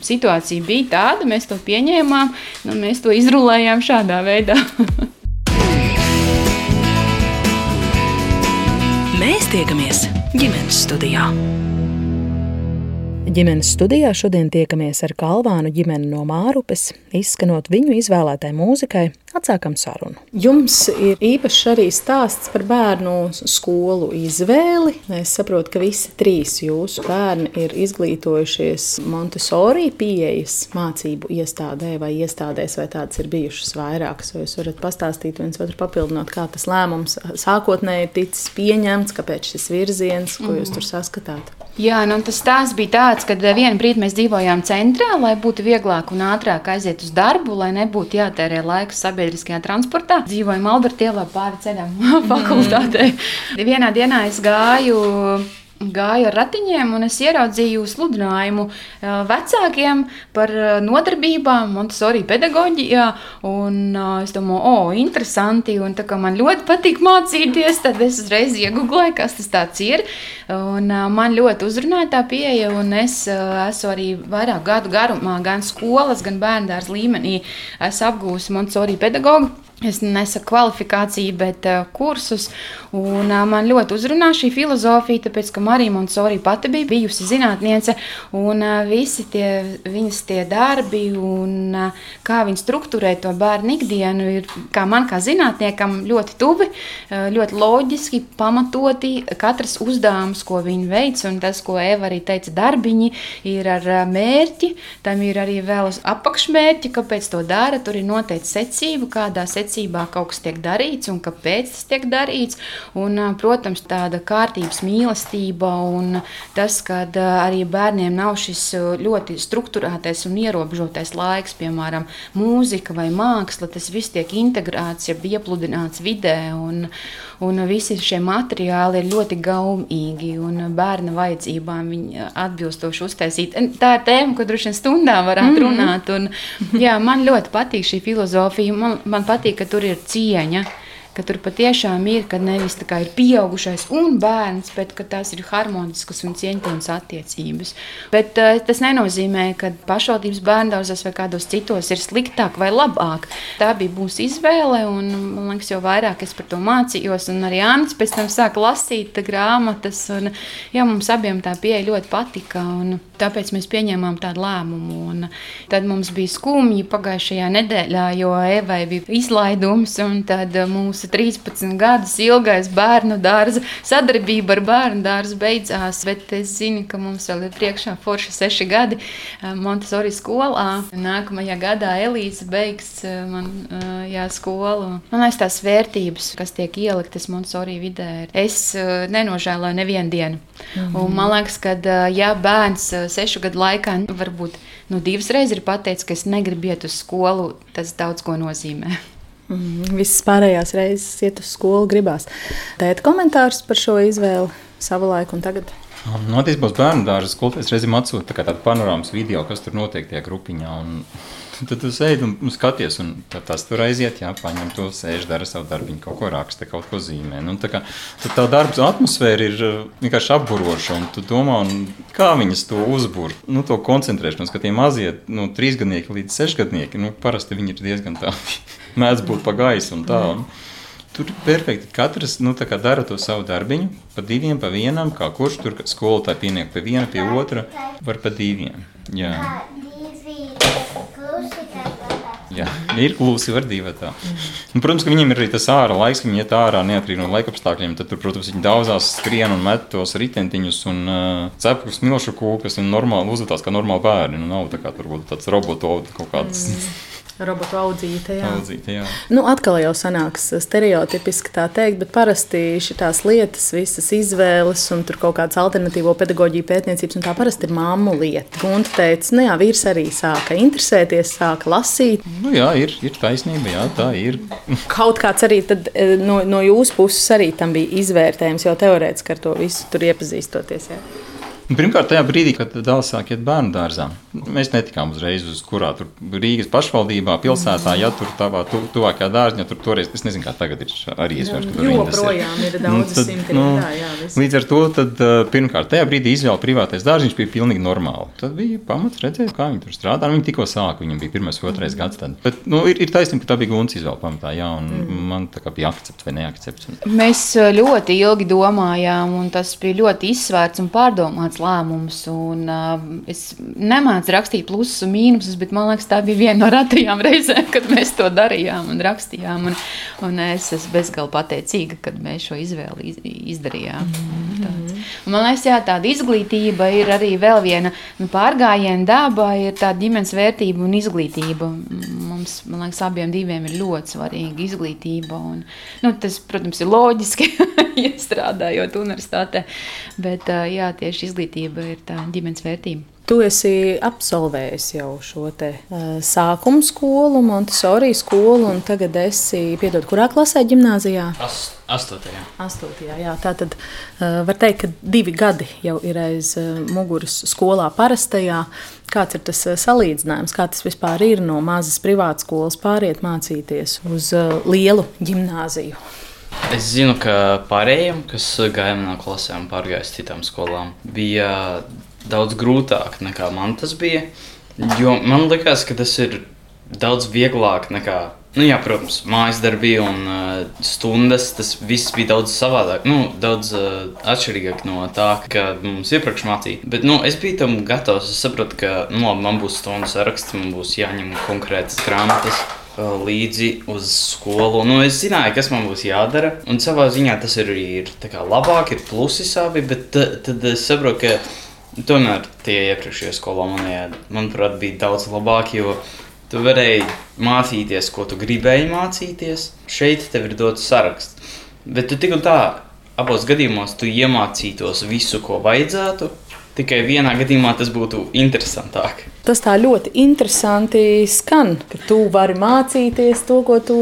situācija bija tāda, mēs to pieņēmām, nu, mēs to izrulējām šādā veidā. *laughs* mēs tiekamies ģimenes studijā. Ģimenes studijā šodien tiekamies ar Kalvānu ģimeni no Mārupes, izskanot viņu izvēlētai mūzikai, atsākam sarunu. Jums ir īpašs arī stāsts par bērnu skolu izvēli. Es saprotu, ka visi trīs jūsu bērni ir izglītojušies Montesori pieejas mācību iestādē vai iestādēs, vai tādas ir bijušas vairākas. Vai jūs varat pastāstīt viens otru papildinot, kā tas lēmums sākotnēji ir ticis pieņemts, kāpēc šis virziens, ko jūs tur saskatāt? Jā, nu, tas stāsts bija tāds, ka vienā brīdī mēs dzīvojām centrā, lai būtu vieglāk un ātrāk aiziet uz darbu, lai nebūtu jātērē laiks sabiedriskajā transportā. Dzīvojam Albertielā pāri ceļam *laughs* fakultātei. Mm. Vienā dienā es gāju gāju ar ratiņiem, un es ieraudzīju sludinājumu vecākiem par nodarbībām, Montesori pedagoģijā. Un es domāju, o, oh, interesanti, un tā kā man ļoti patīk mācīties, tad es uzreiz iegūlēju, kas tas ir. Un man ļoti uzrunāja tā pieeja, un es esmu arī vairāk gadu garumā, gan skolas, gan bērndārs līmenī, esmu apgūsi Montesori pedagoģiju. Es nesaku kvalifikāciju, bet uh, kursus. Un, uh, man ļoti uzrunā šī filozofija, tāpēc, ka Marija Monsori pati bija bijusi zinātniece, un uh, visi tie viņas tie darbi, un uh, kā viņa struktūrē to bērnu ikdienu, ir kā man kā zinātniekam ļoti tuvi, uh, ļoti loģiski, pamatoti. Katrs uzdevums, ko viņa veic, un tas, ko Eva arī teica, darbiņi ir ar uh, mērķi, tam ir arī vēl apakšmērķi, kāpēc to dara. Tur ir noteikti secība, kādā secībā secībā kaut kas tiek darīts un kāpēc tas tiek darīts. Un, protams, tāda kārtības mīlestība un tas, ka arī bērniem nav šis ļoti strukturētais un ierobežotais laiks, piemēram, mūzika vai māksla, tas viss tiek integrēts, ja iepludināts vidē. Un, un visi šie materiāli ir ļoti gaumīgi un bērna vajadzībām viņi atbilstoši uztaisīt. Tā ir tēma, ko droši vien stundā varētu mm -hmm. runāt. Un, jā, man ļoti patīk šī filozofija. Man, man patīk, ka tur ir cieņa. Ka tur patiešām ir, ka nevis tā kā ir pieaugušais un bērns, bet ka tās ir harmoniskas un cieņpilnas attiecības. Bet uh, tas nenozīmē, ka pašvaldības bērndārzos vai kādos citos ir sliktāk vai labāk. Tā bija mūsu izvēle, un man liekas, jo vairāk es par to mācījos, un arī Anna pēc tam sāka lasīt grāmatas, un jā, mums abiem tā pieeja ļoti patika, un tāpēc mēs pieņēmām tādu lēmumu. Un tad mums bija skumji pagājušajā nedēļā, jo Evai bija izlaidums, un tad mūsu 13 gadus ilgais bērnu dārza sadarbība ar bērnu dārzu beidzās. Bet es zinu, ka mums vēl ir priekšā forši seši gadi eh, Montesori skolā. Nākamajā gadā Elīze beigs eh, man eh, jā, skolu. Man liekas, tās vērtības, kas tiek ieliktas Montesori vidē, es nenožēloju nevienu dienu. Mm -hmm. Un man liekas, ka ja bērns sešu gadu laikā varbūt nu, divas reizes ir pateicis, ka es negribu iet uz skolu, tas daudz ko nozīmē. *laughs* Mm, visas pārējās reizes iet uz skolu gribās. Tēt komentārus par šo izvēli savulaik un tagad. No attīstības bērnu dārza skolotājs reizēm atsūta tā tādu panorāmas video, kas tur notiek tajā grupiņā. Un tad tu sēdi un skaties, un tas tur aiziet, jā, paņem to sēž, dara savu darbu, kaut ko raksta, kaut ko zīmē. Nu, tā, kā, tā darba atmosfēra ir uh, vienkārši apburoša, un tu domā, un kā viņas to uzbūr, nu, to koncentrēšanos, ka tie mazie nu, trīsgadnieki līdz sešgadnieki, nu, parasti viņi ir diezgan tādi, *laughs* mēdz būt pa gaisu un tā. Un, Tur ir perfekti. Katrs nu, dara to savu darbiņu, pa diviem, pa vienam, kā kurš tur skolotāji pieniek pie viena, pie otra, var pa diviem. Jā. Jā, ir klusi, var divi tā. Un, protams, ka viņiem ir arī tas ārā laiks, viņi iet ārā neatkarīgi no laika apstākļiem. Tad, tur, protams, viņi daudzās skrien un met tos ritentiņus un uh, cepus milšu kūkas un normāli uzvedās kā normāli bērni. Nu, nav tā kā tur būtu tāds robotu kaut kāds. Mm robotu audzīte. Jā. Audzīte, jā. Nu, atkal jau sanāks stereotipiski tā teikt, bet parasti šīs lietas, visas izvēles un tur kaut kādas alternatīvo pedagoģiju pētniecības, un tā parasti ir māmu lieta. Un tu teici, nu jā, vīrs arī sāka interesēties, sāka lasīt. Nu jā, ir, ir taisnība, jā, tā ir. *laughs* kaut kāds arī tad, e, no, no jūsu puses arī tam bija izvērtējums jau teorētiski ar to visu tur iepazīstoties. Jā. Pirmkārt, tajā brīdī, kad dēls sāk iet bērnu dārzā, mēs netikām uzreiz uz kurā tur Rīgas pašvaldībā, pilsētā, ja tur tavā tu, tuvākajā dārziņā, tur toreiz, es nezinu, kā tagad ir arī iespējams, ka tur joprojām ir nu, daudz nu, simti. Nu, jā, jā, līdz ar to, tad, pirmkārt, tajā brīdī izvēle privātais dārziņš bija pilnīgi normāli. Tad bija pamats redzēt, kā viņi tur strādā. Viņi tikko sāka, viņam bija pirmais, otrais mm. gads. Tad. Bet, nu, ir, ir taisnība, ka tā bija Guns izvēle pamatā, jā, un mm. man tā kā bija akcepts vai neakcepts. Mēs ļoti ilgi domājām, un tas bija ļoti izsvērts un pārdomāts lēmums. Un, uh, es nemācu rakstīt plusus un mīnusus, bet man liekas, tā bija viena no retajām *laughs* reizēm, kad mēs to darījām un rakstījām. Un, un es esmu bezgalīgi pateicīga, kad mēs šo izvēli izdarījām. Mm -hmm. Man liekas, jā, tāda izglītība ir arī vēl viena nu, pārgājiena dabā, ir tāda ģimenes vērtība un izglītība. Mums, man liekas, abiem diviem ir ļoti svarīga izglītība. Un, nu, tas, protams, ir loģiski, *laughs* iestrādājot universitātē, bet jā, tieši izglītība ir tā ģimenes vērtība. Tu esi absolvējis jau šo te, uh, sākuma skolu, Montesori skolu, un tagad esi, piedod, kurā klasē gimnājā? Ast, astotajā. Astotajā, jā. Tā tad uh, var teikt, ka divi gadi jau ir aiz uh, muguras skolā parastajā. Kāds ir tas uh, salīdzinājums, kā tas vispār ir no mazas privātas skolas pāriet mācīties uz uh, lielu gimnājiju? Es zinu, ka pārējiem, kas gāja manā klasē un pārgāja uz citām skolām, bija daudz grūtāk nekā man tas bija. Jo man liekas, ka tas ir daudz vieglāk nekā. Nu, jā, protams, mājas darbi un uh, stundas. Tas viss bija daudz savādāk, nu, daudz uh, atšķirīgāk no tā, kā mums iepriekš mācīja. Bet nu, es biju tam gatavs. Es sapratu, ka nu, labi, man būs stundu saraksts, man būs jāņem konkrētas grāmatas uh, līdzi uz skolu. Nu, es zināju, kas man būs jādara. Un savā ziņā tas ir, ir labāk, ir plusi savi, bet tad es saprotu, ka Tomēr tie iepriekšējie skolā man, manuprāt, bija daudz labāki, jo tu varēji mācīties, ko tu gribēji mācīties. Šeit tev ir dots saraksts. Bet tu tik un tā, abos gadījumos tu iemācītos visu, ko vajadzētu. Tikai vienā gadījumā tas būtu interesantāk. Tas tā ļoti interesanti skan, ka tu vari mācīties to, ko tu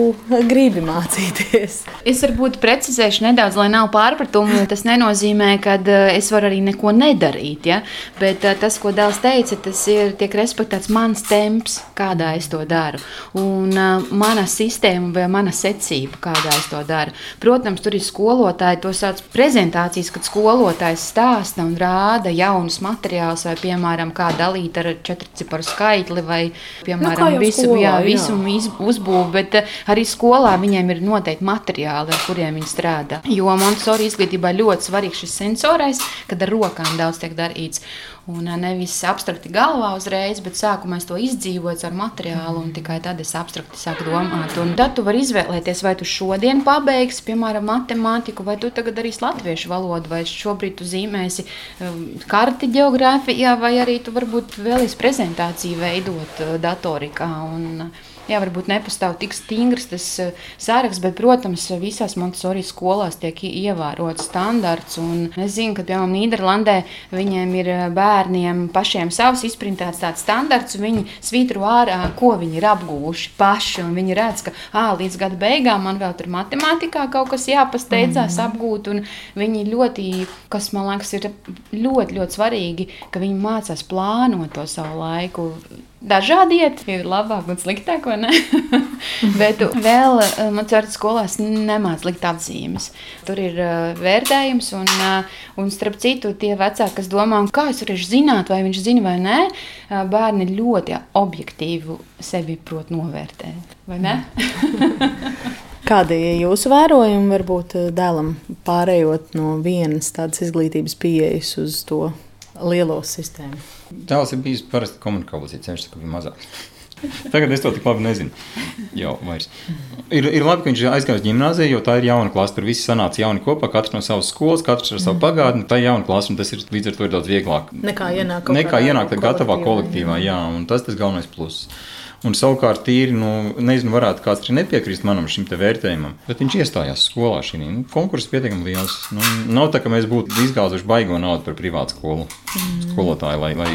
gribi mācīties. Es varbūt precizēšu nedaudz, lai nav pārpratumu. Tas nenozīmē, ka eh, es varu arī neko nedarīt. Ja? Bet eh, tas, ko Dēls teica, tas ir tiek respektēts mans temps, kādā es to daru. Un uh, mana sistēma vai mana secība, kādā es to daru. Protams, tur ir skolotāji, to sauc par prezentācijas, kad skolotājs stāsta un rāda jaunus materiālus, vai, piemēram, kā dalīt ar četrciparu skaitli, vai, piemēram, nu, visu, skolā, jā, visu jā. uzbūvi. Bet uh, arī skolā viņiem ir noteikti materiāli, ar kuriem viņi strādā. Jo Montesori izglītībā ļoti svarīgs šis sensorais, kad ar rokām daudz tiek darīts. Un nevis abstrakti galvā uzreiz, bet sākumā es to izdzīvoju ar materiālu, un tikai tad es abstrakti sāku domāt. Un tad tu vari izvēlēties, vai tu šodien pabeigsi, piemēram, matemātiku, vai tu tagad darīsi latviešu valodu, vai šobrīd tu zīmēsi karti geogrāfijā, vai arī tu varbūt vēlies prezentāciju veidot datorikā. Un, jā, varbūt nepastāv tik stingrs tas eh, saraksts, bet, protams, visās Montesori skolās tiek ievērots standarts. Es zinu, ka, piemēram, Nīderlandē viņiem ir eh, bērniem pašiem savs izprintēts tāds standarts, un viņi svītro ārā, ko viņi ir apguvuši paši. Viņi redz, ka ā, līdz gada beigām man vēl tur matemātikā kaut kas jāpasteidzās mm. apgūt, un viņi ļoti, kas man liekas, ir ļoti, ļoti svarīgi, ka viņi mācās plānot to savu laiku Dažādi iet, ir labāk un sliktāk, vai ne? *laughs* Bet vēl eh, man certas skolās nemāc likt atzīmes. Tur ir uh, vērtējums, un, uh, un starp citu, tie vecāki, kas domā, kā es varēšu zināt, vai viņš zina vai nē, uh, bērni ļoti objektīvi sevi prot novērtēt, vai ne? *laughs* Kādi ir jūsu vērojumi varbūt dēlam pārējot no vienas tādas izglītības pieejas uz to lielo sistēmu? Tēls ir bijis parasti komunikācija ceļš, ka bija mazāks. Tagad es to tik labi nezinu. Jau, vairs. ir, ir labi, ka viņš aizgāja uz gimnāziju, jo tā ir jauna klase. Tur viss sanāca jauni kopā, katrs no savas skolas, katrs ar savu mm. pagātni. Tā ir jauna klase, un tas ir līdz ar to ir daudz vieglāk. Nekā ienākt nekā ienākt gatavā kolektīvā. Jā, un tas ir tas galvenais pluss. Un savukārt, tīri, nu, nezinu, varētu kāds arī nepiekrist manam šim vērtējumam, bet viņš iestājās skolā. Šī nu, konkurss ir pietiekami liels. Nu, nav tā, ka mēs būtu izgāzuši baigo naudu par privātu skolu mm. skolotāju, lai, lai,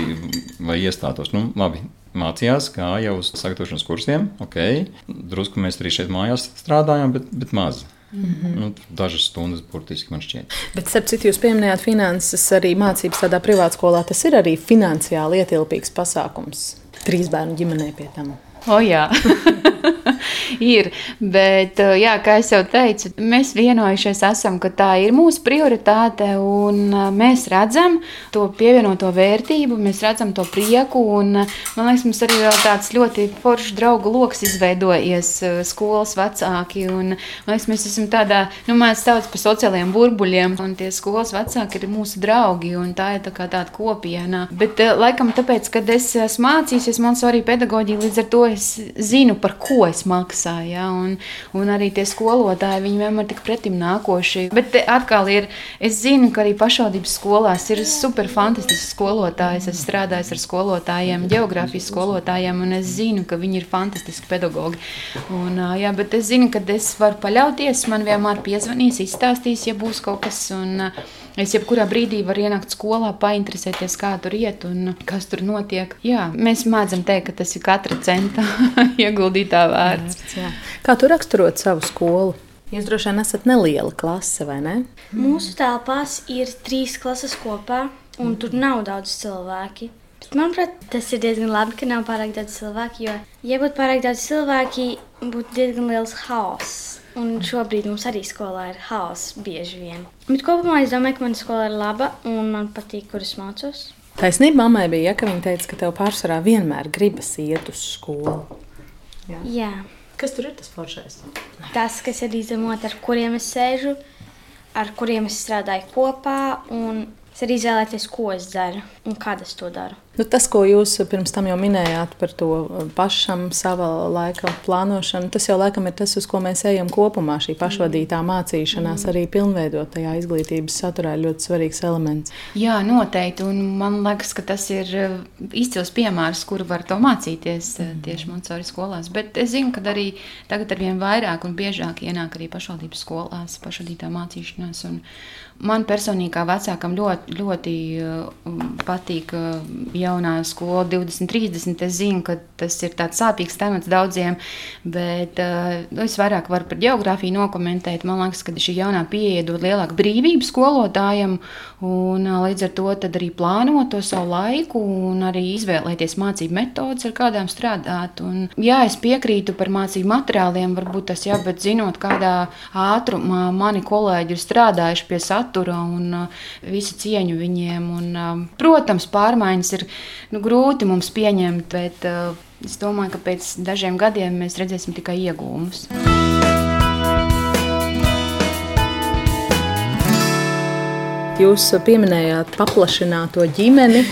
lai iestātos. Nu, labi, mācījās, kā jau uz sagatavošanas kursiem. Okay. Drusku mēs arī šeit mājās strādājām, bet, bet maz. Mm -hmm. nu, dažas stundas, burtiski man šķiet. Bet, starp citu, jūs pieminējāt finanses, arī mācības tādā privātskolā. Tas ir arī finansiāli ietilpīgs pasākums trīs bērnu ģimenē pie tam. O, jā, *laughs* ir. Bet, uh, jā, kā jau teicu, mēs vienojušies, esam, ka tā ir mūsu prioritāte. Uh, mēs redzam to pievienoto vērtību, mēs redzam to prieku. Un, uh, man liekas, mums arī ir tāds ļoti foršs draugu lokus izveidojies skolas vecāki. Un, liekas, mēs esam tādā, nu, mēs saucam par sociālajiem burbuļiem, un tie skolas vecāki ir mūsu draugi. Tā ir tā tāda kopiena. Bet, laikam, tāpēc, kad es esmu mācījies, man arī pedagoģija līdz ar to es zinu, par ko es maksāju. Ja? Un, un arī tie skolotāji vienmēr ir tik pretim nākoši. Bet atkal ir, es zinu, ka arī pašvaldības skolās ir super fantastisks skolotājs. Es strādāju ar skolotājiem, geogrāfijas skolotājiem, un es zinu, ka viņi ir fantastiski pedagogi. Un, jā, bet es zinu, ka es varu paļauties, man vienmēr piezvanīs, izstāstīs, ja būs kaut kas. Un, Es jebkurā brīdī varu ienākt skolā, painteresēties, kā tur iet un kas tur notiek. Jā, mēs mēdzam teikt, ka tas ir katra centa *laughs* ieguldītā vērts. Jā. Kā tu raksturot savu skolu? Jūs droši vien esat neliela klase, vai ne? Mūsu telpās ir trīs klases kopā, un tur nav daudz cilvēku. Bet, manuprāt, tas ir diezgan labi, ka nav pārāk daudz cilvēku. Jo, ja būtu pārāk daudz cilvēku, būtu diezgan liels haoss. Un šobrīd mums arī skolā ir haoss bieži vien. Bet kopumā es domāju, ka mana skola ir laba un man patīk, kur es mācos. Taisnība mammai bija, ja, ka viņa teica, ka tev pārsvarā vienmēr gribas iet uz skolu. Jā. Jā. Kas tur ir tas foršais? Tas, kas ir izdomāts, ar kuriem es sēžu, ar kuriem es strādāju kopā, un es arī izvēlēties, ko es daru un kad es to daru. Nu, tas, ko jūs pirms tam jau minējāt par to pašam sava laika plānošanu, tas jau laikam ir tas, uz ko mēs ejam kopumā. Šī pašvadītā mācīšanās mm. arī pilnveidotajā izglītības saturā ir ļoti svarīgs elements. Jā, noteikti. Un man liekas, ka tas ir uh, izcils piemērs, kur var to mācīties uh, mm. tieši Montesori skolās. Bet es zinu, ka arī tagad ar vien vairāk un biežāk ienāk arī pašvaldības skolās, pašvadītā mācīšanās. Un man personīgi kā vecākam ļoti, ļoti uh, patīk jaunā skola 2030. Es zinu, ka tas ir tāds sāpīgs temats daudziem, bet uh, es vairāk varu par geogrāfiju nokomentēt. Man liekas, ka šī jaunā pieeja dod lielāku brīvību skolotājiem un līdz ar to arī plānot to savu laiku un arī izvēlēties mācību metodas, ar kādām strādāt. Un, jā, es piekrītu par mācību materiāliem, varbūt tas jā, bet zinot, kādā ātrumā mani kolēģi ir strādājuši pie satura un uh, visu cieņu viņiem. Un, uh, protams, pārmaiņas ir nu, grūti mums pieņemt, bet uh, es domāju, ka pēc dažiem gadiem mēs redzēsim tikai iegūmus. Jūs pieminējāt paplašināto ģimeni,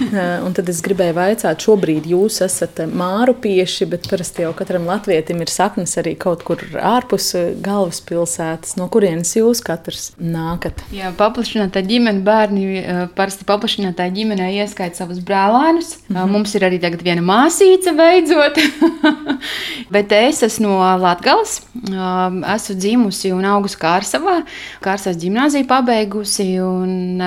*laughs* un tad es gribēju jautāt, šobrīd jūs esat māru pieši, bet parasti jau katram latvietim ir saknes arī kaut kur ārpus galvaspilsētas. No kurienes jūs katrs nākat? Jā, paplašinātā ģimene, bērni parasti paplašinātā ģimenē ieskaita savus brālēnus. Mm -hmm. Mums ir arī tagad viena māsīca beidzot, *laughs* bet es esmu no Latgales. Esmu dzimusi un augusi Kārsavā, Kārsavas ģimnāziju pabeigusi un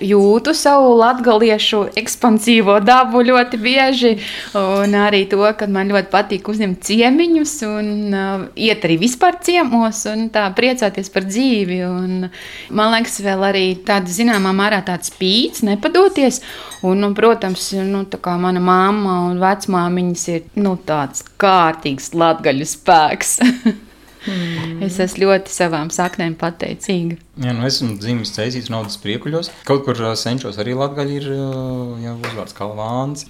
jūtu savu latgaliešu ekspansīvo dabu ļoti bieži. Un arī to, ka man ļoti patīk uzņemt ciemiņus un uh, iet arī vispār ciemos un tā priecāties par dzīvi. Un, man liekas, vēl arī tāda zināmā mērā tāds spīts, nepadoties. Un, un, protams, nu, mana mamma un vecmāmiņas ir nu, tāds kārtīgs latgaļu spēks. *laughs* Mm. Es esmu ļoti savām saknēm pateicīga. Jā, nu esmu dzimis Cēsīs naudas priekuļos. Kaut kur senčos arī latgaļi ir jā, uzvārds Kalvāns.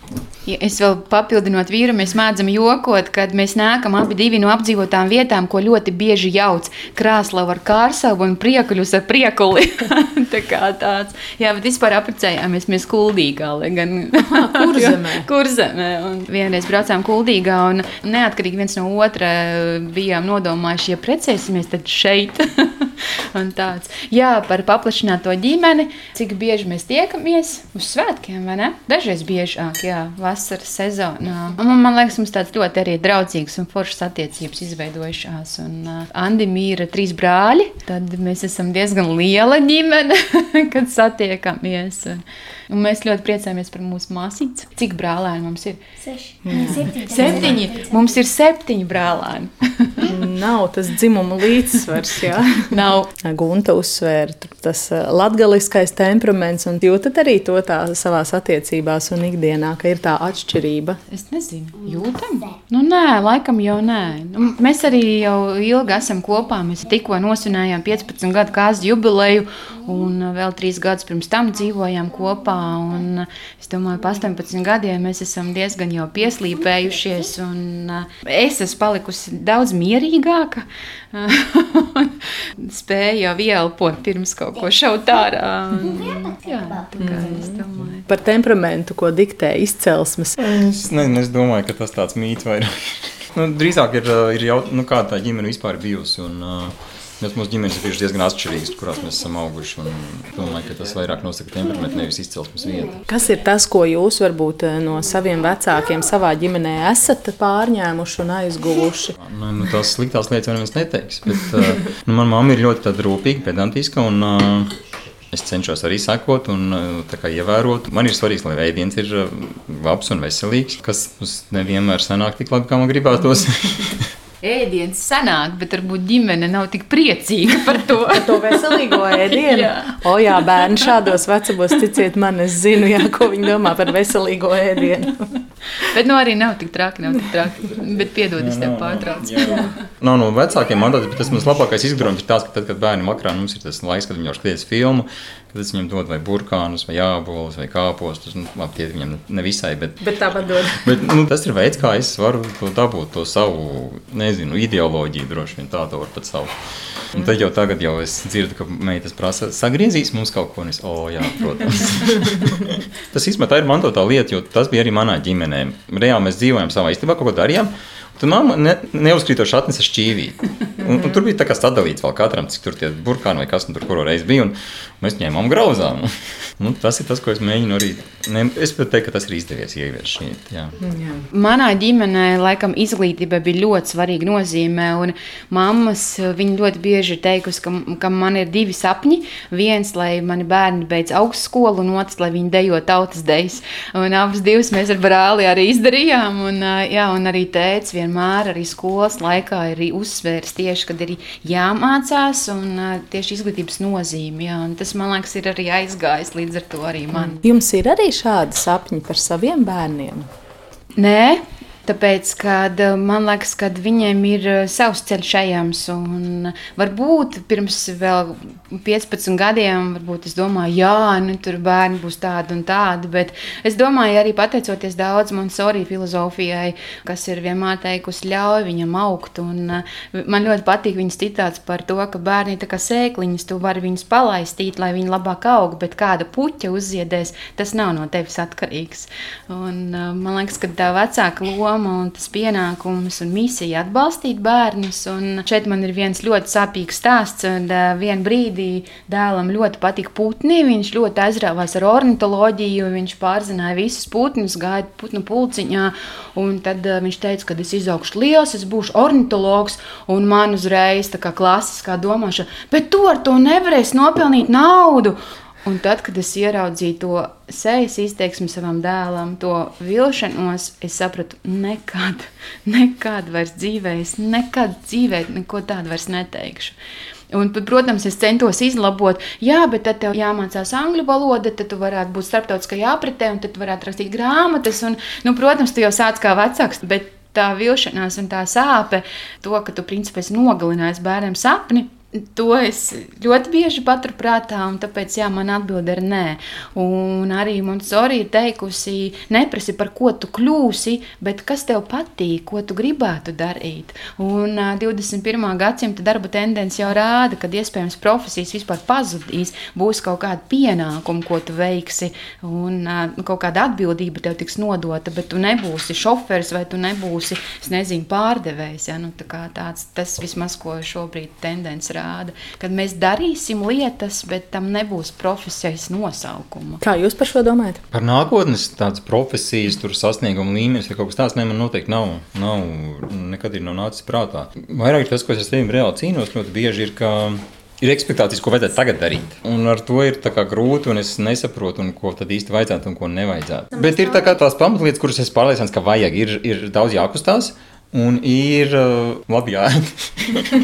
Ja es vēl papildinot vīru, mēs mēdzam jokot, kad mēs nākam abi divi no apdzīvotām vietām, ko ļoti bieži jauc Krāslavu ar Kārsavu un priekuļus ar priekuli. *laughs* Tā kā tāds. Jā, bet vispār apprecējāmies mēs kuldīgā, lai gan kurzemē. *laughs* kurzemē. Un vienreiz braucām kuldīgā un neatkarīgi viens no otra bijām nodomājuši, ja precēsimies, tad šeit. *laughs* un tāds. Jā, par paplašināto ģimeni, cik bieži mēs tiekamies uz svētkiem, vai ne? Dažreiz biežāk, jā, vasaras sezonā. Un man, man liekas, mums tāds ļoti arī draudzīgs un foršs attiecības izveidojušās. Un uh, Andi ir trīs brāļi, tad mēs esam diezgan liela ģimene, *laughs* kad satiekamies. Un, Un mēs ļoti priecājamies par mūsu māsīcu. Cik brālēni mums ir? Seši. Mm. Septiņi. septiņi. Mums ir septiņi brālēni. *laughs* Nav tas dzimuma līdzsvars. Nav. Gunta uzsvēra tas uh, latgaliskais temperaments, un jūtat arī to tā savās attiecībās un ikdienā, ka ir tā atšķirība. Es nezinu, jūtam? Nu, nē, laikam jau nē. Nu, mēs arī jau ilgi esam kopā. Mēs tikko nosvinējām 15 gadu kāzu jubileju, un vēl 3 gadus pirms tam dzīvojām kopā. Un es domāju, ka 18 gadiem mēs esam diezgan jau pieslīpējušies. Es esmu palikusi daudz mierīgāka. *laughs* Spēju jau ieelpot pirms kaut ko šaut ārā. Jā, mm. Par temperamentu, ko diktē izcelsmes. Es, ne, es domāju, ka tas tāds mīts vairāk. *laughs* nu, drīzāk ir, ir jau nu, kāda tā ģimene vispār bijusi. Un, uh, Mēs mūsu ģimenes ir diezgan atšķirīgas, kurās mēs esam auguši. Domāju, ka tas vairāk nosaka temperamentu, nevis izcelsmes vietu. Kas ir tas, ko jūs varbūt eh, no saviem vecākiem savā ģimenē esat pārņēmuši un aizguvuši? Nu, nu, tās sliktās lietas jau neviens neteiks. Bet, uh, nu, Manā mamma ir ļoti rūpīga, pedantiska. Un, uh, Es cenšos arī sekot un ievērot. Man ir svarīgi, lai veidiens ir labs un veselīgs, kas mums nevienmēr sanāk tik labi, kā man gribētos. *laughs* ēdienas sanāk, bet varbūt ģimene nav tik priecīga par to. *laughs* par to veselīgo ēdienu. jā. O, jā, bērni šādos vecumos, ticiet man, es zinu, jā, ko viņi domā par veselīgo ēdienu. *laughs* bet nu arī nav tik traki, nav tik traki. Bet piedod, es tev pārtraucu. Nav no vecākiem mandātiem, bet tas mums labākais izgudrojums ir tas, ka tad, kad bērni vakarā mums ir tas laiks, kad viņi jau skatās filmu, Tad es viņam dodu vai burkānus, vai jābolus, vai kāpostus. Nu, labi, tie viņam ne visai, bet, bet tāpat dod. *laughs* bet, nu, tas ir veids, kā es varu to dabūt, to savu, nezinu, ideoloģiju, droši vien tā to var pat savu. Un tad jau tagad jau es dzirdu, ka meitas prasa, sagriezīs mums kaut ko, un es, o, jā, protams. *laughs* tas īstenībā ir mantotā lieta, jo tas bija arī manā ģimenē. Reāli mēs dzīvojam savā istabā, kaut ko darījām. Tu mamma ne, neuzkrītoši atnesa šķīvīti. Un, un tur bija tā kā sadalīts vēl katram, cik tur tie burkāni vai kas nu tur kuru reizi bija. Un mēs ņēmām grauzām. *laughs* nu, tas ir tas, ko es mēģinu arī. Ne, es pat teiktu, ka tas ir izdevies ieviest šeit. Jā. Jā. Manā ģimenē laikam izglītība bija ļoti svarīga nozīme. Un mammas viņa ļoti bieži ir teikusi, ka, ka man ir divi sapņi. Viens, lai mani bērni beidz augstskolu, un otrs, lai viņi dejo tautas dejas. Un abas divas mēs ar brāli arī izdarījām. Un, jā, un arī tēvs vienmēr arī skolas laikā ir uzsvērs tieši, kad ir jāmācās un tieši izglītības nozīme. Jā, tas, man liekas, ir arī aizgājis līdz ar to arī man. Jums ir arī šādi sapņi par saviem bērniem? Nē, Tāpēc, kad eh, man liekas, ka viņiem ir eh, savs ceļš ejams, un varbūt pirms 15 gadiem, varbūt es domāju, jā, nu, tur bērni būs tādi un tādi, bet es domāju, arī pateicoties daudz Montessori filozofijai, kas ir vienmēr teikusi, ļauj viņam augt, un eh, man ļoti patīk viņas citāts par to, ka bērni ir kā sēkliņas, tu vari viņus palaistīt, lai viņi labāk aug, bet kāda puķa uzziedēs, tas nav no tevis atkarīgs. Un man liekas, ka tā vecāka loma loma un tas pienākums un misija atbalstīt bērnus. Un šeit man ir viens ļoti sāpīgs stāsts. Un, vienā brīdī dēlam ļoti patika putni. Viņš ļoti aizrāvās ar ornitoloģiju. Viņš pārzināja visus putnus, gāja putnu pulciņā. Tad viņš teica, ka es izaugšu liels, es būšu ornitologs. Un man uzreiz tā kā klasiskā domāšana, bet tu ar to nevarēsi nopelnīt naudu. Un tad, kad es ieraudzīju to sejas izteiksmi savam dēlam, to vilšanos, es sapratu, nekad, *laughs* nekad vairs dzīvē, es nekad dzīvē neko tādu vairs neteikšu. Un, protams, es centos izlabot, jā, bet tad tev jāmācās angļu valoda, tad tu varētu būt starptautiskajā apritē, un tad tu varētu rakstīt grāmatas. Un, nu, protams, tu jau sāc kā vecāks, bet tā vilšanās un tā sāpe, to, ka tu principā esi nogalinājis bērniem sapni, To es ļoti bieži paturu prātā, un tāpēc jā, man atbild ir nē. Un arī Montesori ir teikusi, neprasi par ko tu kļūsi, bet kas tev patīk, ko tu gribētu darīt. Un 21. gadsimta darba tendence jau rāda, ka iespējams profesijas vispār pazudīs, būs kaut kāda pienākuma, ko tu veiksi, un kaut kāda atbildība tev tiks nodota, bet tu nebūsi šoferis vai tu nebūsi, es nezinu, pārdevējs. Ja? Nu, tā tāds, tas vismaz, ko šobrīd tendence rāda, kad mēs darīsim lietas, bet tam nebūs profesijas nosaukuma. Kā jūs par šo domājat? Par nākotnes tādas profesijas, tur sasnieguma līmenis vai kaut kas tāds, ne, man noteikti nav, nav nekad ir nav nācis prātā. Vairāk tas, ko es ar tevi reāli cīnos, ļoti bieži ir, ka ir expectācijas, ko vajadzētu tagad darīt. Un ar to ir grūti, un es nesaprotu, un ko tad īsti vajadzētu un ko nevajadzētu. Bet ir tā tās pamatlietas, kuras es pārliecināts, ka vajag, ir, ir daudz jākustās. Un ir uh, labi jāēd.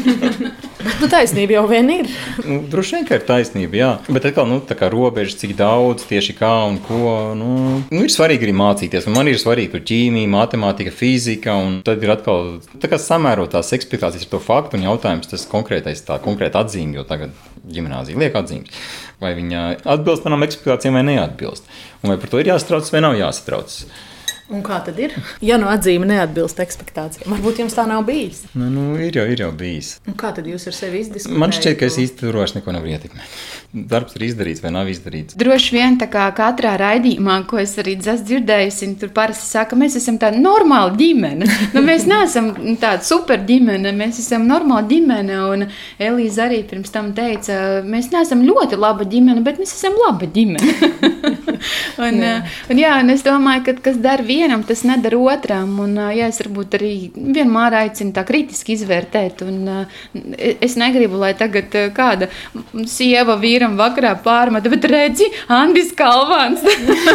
*laughs* nu, taisnība jau vien ir. nu, droši vien, ka ir taisnība, jā. Bet atkal, nu, tā kā robežas, cik daudz, tieši kā un ko. Nu, nu, ir svarīgi arī mācīties. Un man ir svarīgi ķīmija, matemātika, fizika. Un tad ir atkal samērotās ekspektācijas ar to faktu un jautājums, tas konkrētais, tā konkrēta atzīme, jo tagad ģimnāzija liek atzīmes. Vai viņa atbilst manām ekspektācijām vai neatbilst. Un vai par to ir jāsatraucas vai nav jāsatraucas. Un kā tad ir? Ja nu atzīme neatbilst expectācijām, varbūt jums tā nav bijis. Nu, nu, ir jau, ir jau bijis. Un kā tad jūs ar sevi izdiskutējat? Man šķiet, ka es vairs neko nevaru ietekmēt. Darbs ir izdarīts vai nav izdarīts. Droši vien tā kā katrā raidījumā, ko es arī esmu dzirdējusi, tur parasti saka, mēs esam tāda normāla ģimene. Nu, mēs neesam tāda super ģimene, mēs esam normāla ģimene. Un Elīze arī pirms tam teica, mēs neesam ļoti laba ģimene, bet mēs esam laba ģimene. *laughs* un, jā. un, jā, un es domāju, ka kas dara vienam, tas nedara otram. Un, jā, es varbūt arī vienmēr aicinu tā kritiski izvērtēt. Un, es negribu, lai tagad kāda sieva vīram vakarā pārmeta, bet redzi, Andris Kalvāns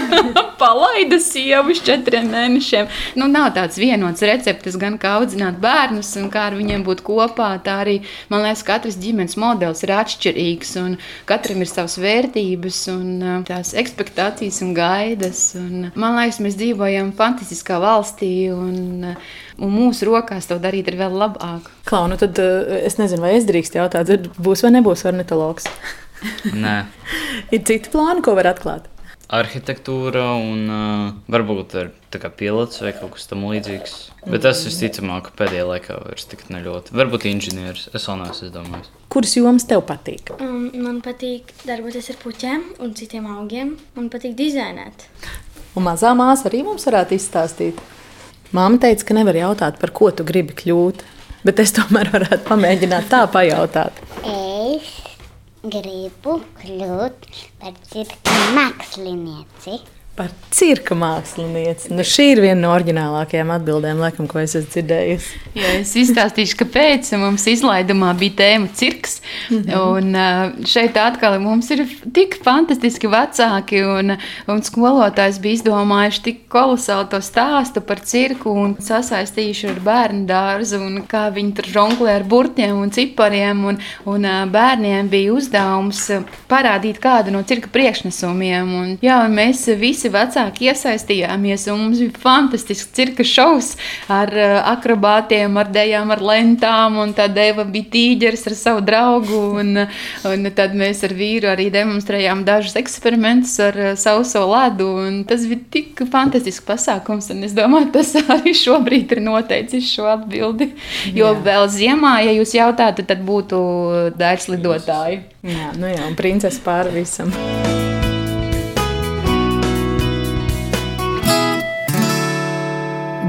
*laughs* palaida sievu uz četriem mēnešiem. Nu, nav tāds vienots receptes, gan kā audzināt bērnus, un kā ar viņiem būt kopā. Tā arī, man liekas, katrs ģimenes modelis ir atšķirīgs, un katram ir savas vērtības un tās ekspektācijas un gaidas. Un, man liekas, mēs dzīvojam dzīvojam fantastiskā valstī, un, un mūsu rokās to darīt ir vēl labāk. Klau, nu tad eh, es nezinu, vai es drīkstu jautāt, būs vai nebūs ornitologs? Nē. *laughs* ir citi plāni, ko var atklāt? arhitektūra un uh, varbūt ar pilots vai kaut kas tamlīdzīgs. Bet tas visticamāk pēdējā laikā vairs tik ne ļoti. Varbūt inženieris, es vēl neesmu izdomājis. Kuras jomas tev patīk? Um, man patīk darboties ar puķiem un citiem augiem. Man patīk dizainēt. Un mazā māsa arī mums varētu izstāstīt. Māma teica, ka nevar jautāt, par ko tu gribi kļūt. Bet es tomēr varētu pamēģināt tā pajautāt. Es gribu kļūt par cirka mākslinieci. Par cirka mākslinieci. Nu, šī ir viena no oriģinālākajām atbildēm, laikam, ko es esmu dzirdējusi. Jā, es izstāstīšu, kāpēc mums izlaidumā bija tēma cirks. Mm -hmm. Un šeit atkal mums ir tik fantastiski vecāki, un, un skolotājs bija izdomājuši tik kolosāli to stāstu par cirku un sasaistījuši ar bērnu dārzu, un kā viņi tur žonglē ar burtiem un cipariem. Un, un bērniem bija uzdevums parādīt kādu no cirka priekšnesumiem. Un, jā, un mēs visi vecāki iesaistījāmies, mums bija fantastisks cirka šovs ar akrobātiem, ar dejām, ar lentām, un tad Eva bija tīģeris ar savu draugu, un, un tad mēs ar vīru arī demonstrējām dažus eksperimentus ar sauso ledu, un tas bija tik fantastisks pasākums, es domāju, *laughs* tas arī šobrīd ir noteicis šo atbildi, jo jā. vēl ziemā, ja jūs jautātu, tad būtu dārts lidotāji. Jā, nu jā, un princese pāri visam.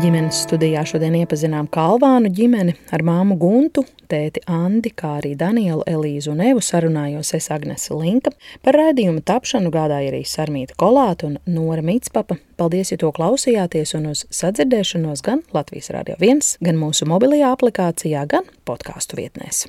Ģimenes studijā šodien iepazinām Kalvānu ģimeni ar māmu Guntu, tēti Andi, kā arī Danielu, Elīzu un Evu sarunājos es Agnese Linka. Par raidījumu tapšanu gādāja arī Sarmīta Kolāta un Nora Mitspapa. Paldies, ja to klausījāties un uz sadzirdēšanos gan Latvijas Radio 1, gan mūsu mobilajā aplikācijā, gan podkāstu vietnēs.